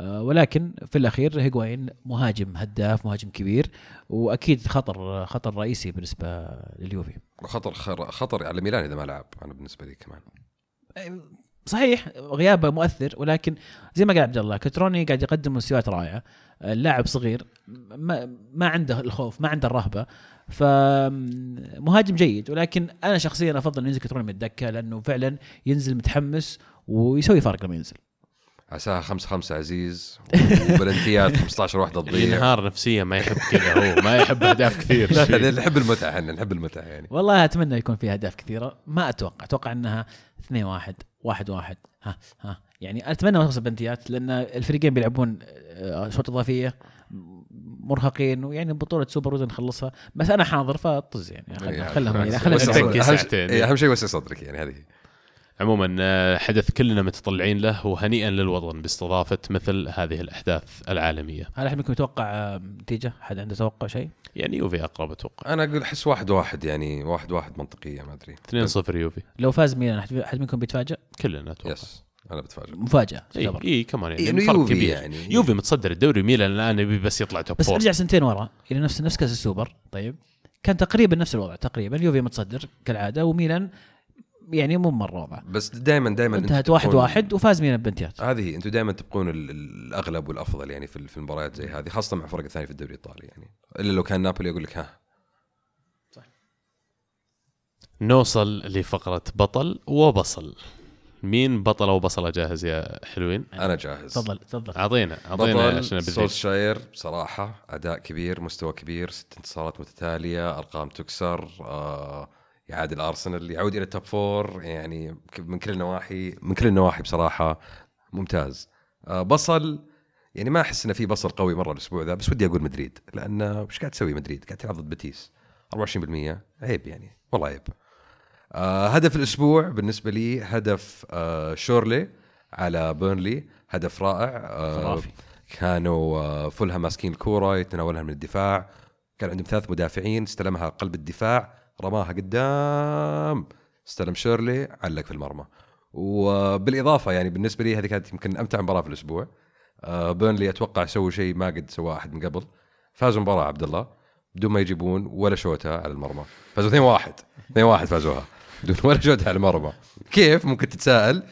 ولكن في الأخير هيغوايين مهاجم هداف مهاجم كبير وأكيد خطر خطر رئيسي بالنسبة لليوفي. وخطر خطر على ميلان إذا ما لعب أنا بالنسبة لي كمان. صحيح غيابه مؤثر ولكن زي ما قال عبد الله كتروني قاعد يقدم مستويات رائعة. اللاعب صغير ما, ما عنده الخوف ما عنده الرهبة. فمهاجم جيد ولكن أنا شخصيا أفضل انه ينزل كتروني من الدكة لأنه فعلا ينزل متحمس ويسوي فرق لما ينزل. عساها 5 5 عزيز وبلنتيات 15 *laughs* واحدة تضيع. ينهار نفسيا ما يحب كذا هو. *laughs* ما يحب أهداف كثير. *laughs* نحب المتعة إحنا نحب المتعة يعني. والله أتمنى يكون في أهداف كثيرة. ما أتوقع. أتوقع إنها 2 1 1 1 ها ها. يعني أتمنى ما توصل بلنتيات لأن الفريقين بيلعبون آه، شوط إضافية مرهقين ويعني بطولة سوبر وزن نخلصها. بس أنا حاضر فطز يعني. خلهم خلهم. إيه، أهم شيء وسع صدرك يعني هذه عموما آه، حدث كلنا متطلعين له وهنيئا للوطن باستضافة مثل هذه الأحداث العالمية هل أحد منكم يتوقع آه، نتيجة؟ حد عنده توقع شيء؟ يعني يوفي أقرب أتوقع أنا أقول أحس واحد واحد يعني واحد واحد منطقية ما أدري 2-0 يوفي لو فاز ميلان احد منكم بيتفاجئ؟ كلنا أتوقع yes أنا بتفاجئ مفاجأة اي تعتبر. إي كمان يعني إنه فرق يوفي كبير يعني. يوفي متصدر الدوري ميلان الآن يبي بس يطلع top بس أرجع سنتين ورا إلى نفس نفس كأس السوبر طيب كان تقريبا نفس الوضع تقريبا يوفي متصدر كالعادة وميلان يعني مو مرة وضع بس دائما دائما انتهت واحد واحد وفاز ميلان بنتيات. هذه أنتم دائما تبقون ال- ال- الأغلب والأفضل يعني في في المباريات زي هذه خاصة مع الفرق الثانية في الدوري الإيطالي يعني. إلا لو كان نابولي يقول لك ها. نوصل لفقرة بطل وبصل. مين بطل وبصله جاهز يا حلوين؟ أنا جاهز. تفضل تفضل. اعطينا أعطينا عشان سولشاير بصراحة أداء كبير مستوى كبير ست انتصارات متتالية أرقام تكسر آه يعادل الارسنال يعود إلى ال top four يعني من كل النواحي من كل النواحي بصراحة ممتاز. آه بصل يعني ما أحس إنه في بصل قوي مرة الأسبوع ذا بس ودي أقول مدريد لأن وش قاعد تسوي مدريد؟ قاعد تلعب ضد بتيس 24% عيب يعني والله عيب. آه هدف الأسبوع بالنسبة لي هدف آه شورلي على بيرنلي هدف رائع. آه خرافي. كانوا آه فولهام ماسكين الكورة يتناولها من الدفاع. كان عندهم ثلاث مدافعين استلمها قلب الدفاع. رماها قدام. استلم شورلي علق في المرمى. وبالإضافة يعني بالنسبة لي هذه كانت يمكن أمتع مباراة في الأسبوع. آه بيرنلي أتوقع سووا شيء ما قد سواه أحد من قبل. فازوا مباراة عبد الله بدون ما يجيبون ولا شوطه على المرمى. فازوا 2-1 2-1 فازوها بدون ولا شوطه على المرمى. كيف؟ ممكن تتساءل.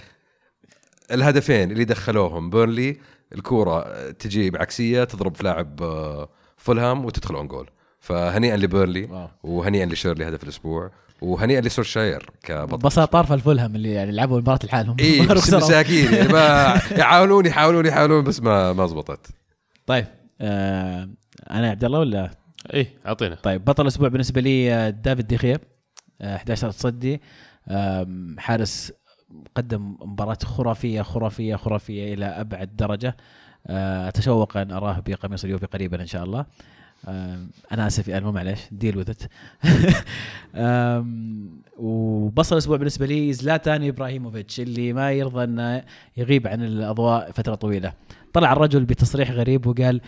الهدفين اللي دخلوهم بيرنلي الكورة تجي بعكسية تضرب في لاعب آه، فولهام وتدخل own goal فهنيئا لبيرنلي wow. وهنيئا لشورلي هدف الأسبوع وهنيئا لسولشاير كبطل. بساطه طرف الفولهام اللي يعني لعبوا المباراه لحالهم. *laughs* اي بس. مساكين يعني ما *laughs* يحاولون يحاولون يحاولون بس ما ما زبطت. طيب آه أنا عبد الله ولا؟ اي أعطينا. طيب بطل الأسبوع بالنسبة لي آه، دافيد ديخيا آه 11 تصدي آم، حارس قدم مباراة خرافية خرافية خرافية إلى أبعد درجة. آه، أتشوق أن أراه بقميص اليوفي قريبا إن شاء الله. آم، أنا آسف يا ألمو معلش deal with it وبصل الأسبوع بالنسبة لي زلاتان إبراهيموفيتش اللي ما يرضى أنه يغيب عن الأضواء فترة طويلة. طلع الرجل بتصريح غريب وقال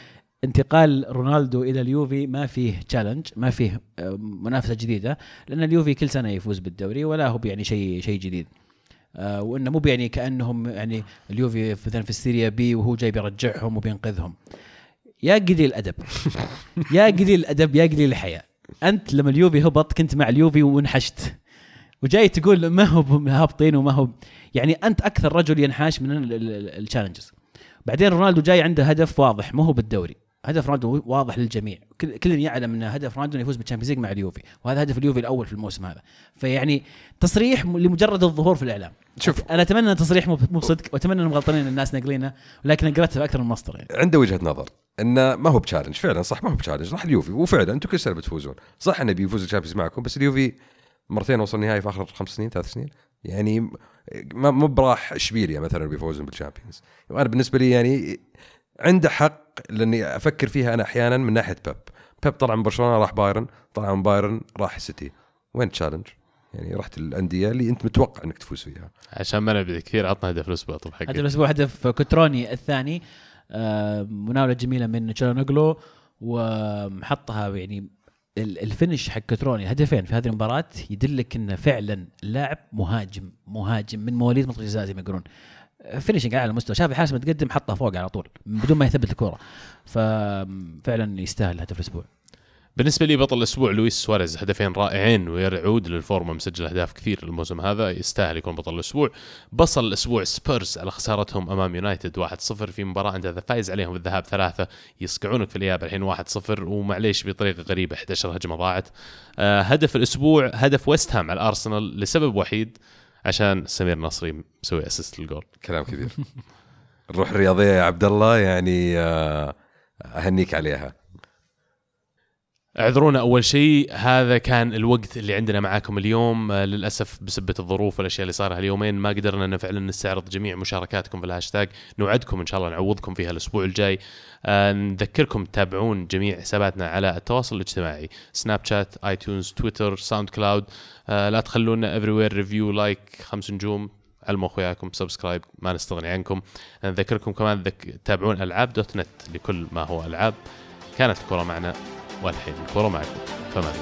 انتقال رونالدو إلى اليوفي ما فيه challenge ما فيه منافسة جديدة لأن اليوفي كل سنة يفوز بالدوري ولا هو يعني شيء شيء جديد. آه، وإنه مو يعني كأنهم يعني اليوفي مثلا في ال Serie B وهو جاي بيرجعهم وبينقذهم. يا قليل الأدب. يا قليل الأدب يا قليل الحياء أنت لما اليوفي هبط كنت مع اليوفي وانحشت. وجاي تقول ما هو هابطين وما هو يعني أنت أكثر رجل ينحاش من ال challenges بعدين رونالدو جاي عنده هدف واضح مو هو بالدوري. هدف رونالدو واضح للجميع. كل يعلم إن هدف رونالدو يفوز بال Champions League مع اليوفي وهذا هدف اليوفي الأول في الموسم هذا. فيعني تصريح لمجرد الظهور في الإعلام. شوف. أنا أتمنى تصريح مو بصدق وأتمنى انهم غلطانين الناس ناقلينه ولكن نقلتها باكثر من مصدر يعني. عنده وجهة نظر إنه ما هو ب challenge فعلا صح ما هو ب challenge راح اليوفي. وفعلا أنتم كل سنة بتفوزون. صح إنه بيفوز ال Champions معكم بس اليوفي مرتين وصل نهائي في آخر خمس سنين ثلاث سنين. يعني ما مو براح اشبيليا مثلا بيفوزون بال Champions وأنا بالنسبة لي يعني عنده حق لأني أفكر فيها أنا أحيانا من ناحية بيب. بيب طلع من برشلونة راح بايرن. طلع من بايرن راح السيتي وين challenge؟ يعني رحت الأندية اللي أنت متوقع إنك تفوز فيها. عشان ما نبدا كثير عطنا هدف الأسبوع. طب حقك. هدف الأسبوع هدف كوتروني الثاني. آه، مناولة جميلة من تشالونوغلو وحطها يعني ال- ال finish حق كوتروني. هدفين في هذه المباراة يدلك إنه فعلا اللاعب مهاجم مهاجم من مواليد منطقه الجزاء زي ما يقولون. finishing على المستوى شاف الحارس متقدم حطها فوق على طول بدون ما يثبت الكره ففعلا يستاهل هدف الأسبوع. بالنسبة لي بطل الأسبوع لويس سواريز هدفين رائعين ويعود للفورمة مسجل أهداف كثير الموسم هذا يستاهل يكون بطل الأسبوع. بصل الأسبوع سبيرز على خسارتهم أمام يونايتد 1-0 في مباراة انت اذا فايز عليهم بالذهاب ثلاثة يصقعونك في الإياب الحين 1-0 ومعليش بطريقة غريبة 11 هجمة ضاعت. آه هدف الأسبوع هدف ويست هام على الأرسنال لسبب وحيد عشان سمير نصري مسوي assist الجول كلام كبير. الروح الرياضية يا عبد الله يعني آه، أهنيك عليها. اعذرونا أول شيء. هذا كان الوقت اللي عندنا معاكم اليوم. آه، للأسف بسبة الظروف والأشياء اللي صار هاليومين ما قدرنا إن فعلا نستعرض جميع مشاركاتكم في الهاشتاج. نوعدكم إن شاء الله نعوضكم فيها الأسبوع الجاي. آه، نذكركم تتابعون جميع حساباتنا على التواصل الاجتماعي. Snapchat iTunes Twitter SoundCloud. آه، لا تخلونا everywhere review like خمس نجوم. علموا أخوياكم subscribe ما نستغني عنكم. نذكركم كمان ذك... تابعون ألعاب dot net لكل ما هو ألعاب. كانت الكرة معنا. والحين الكره معكم. فما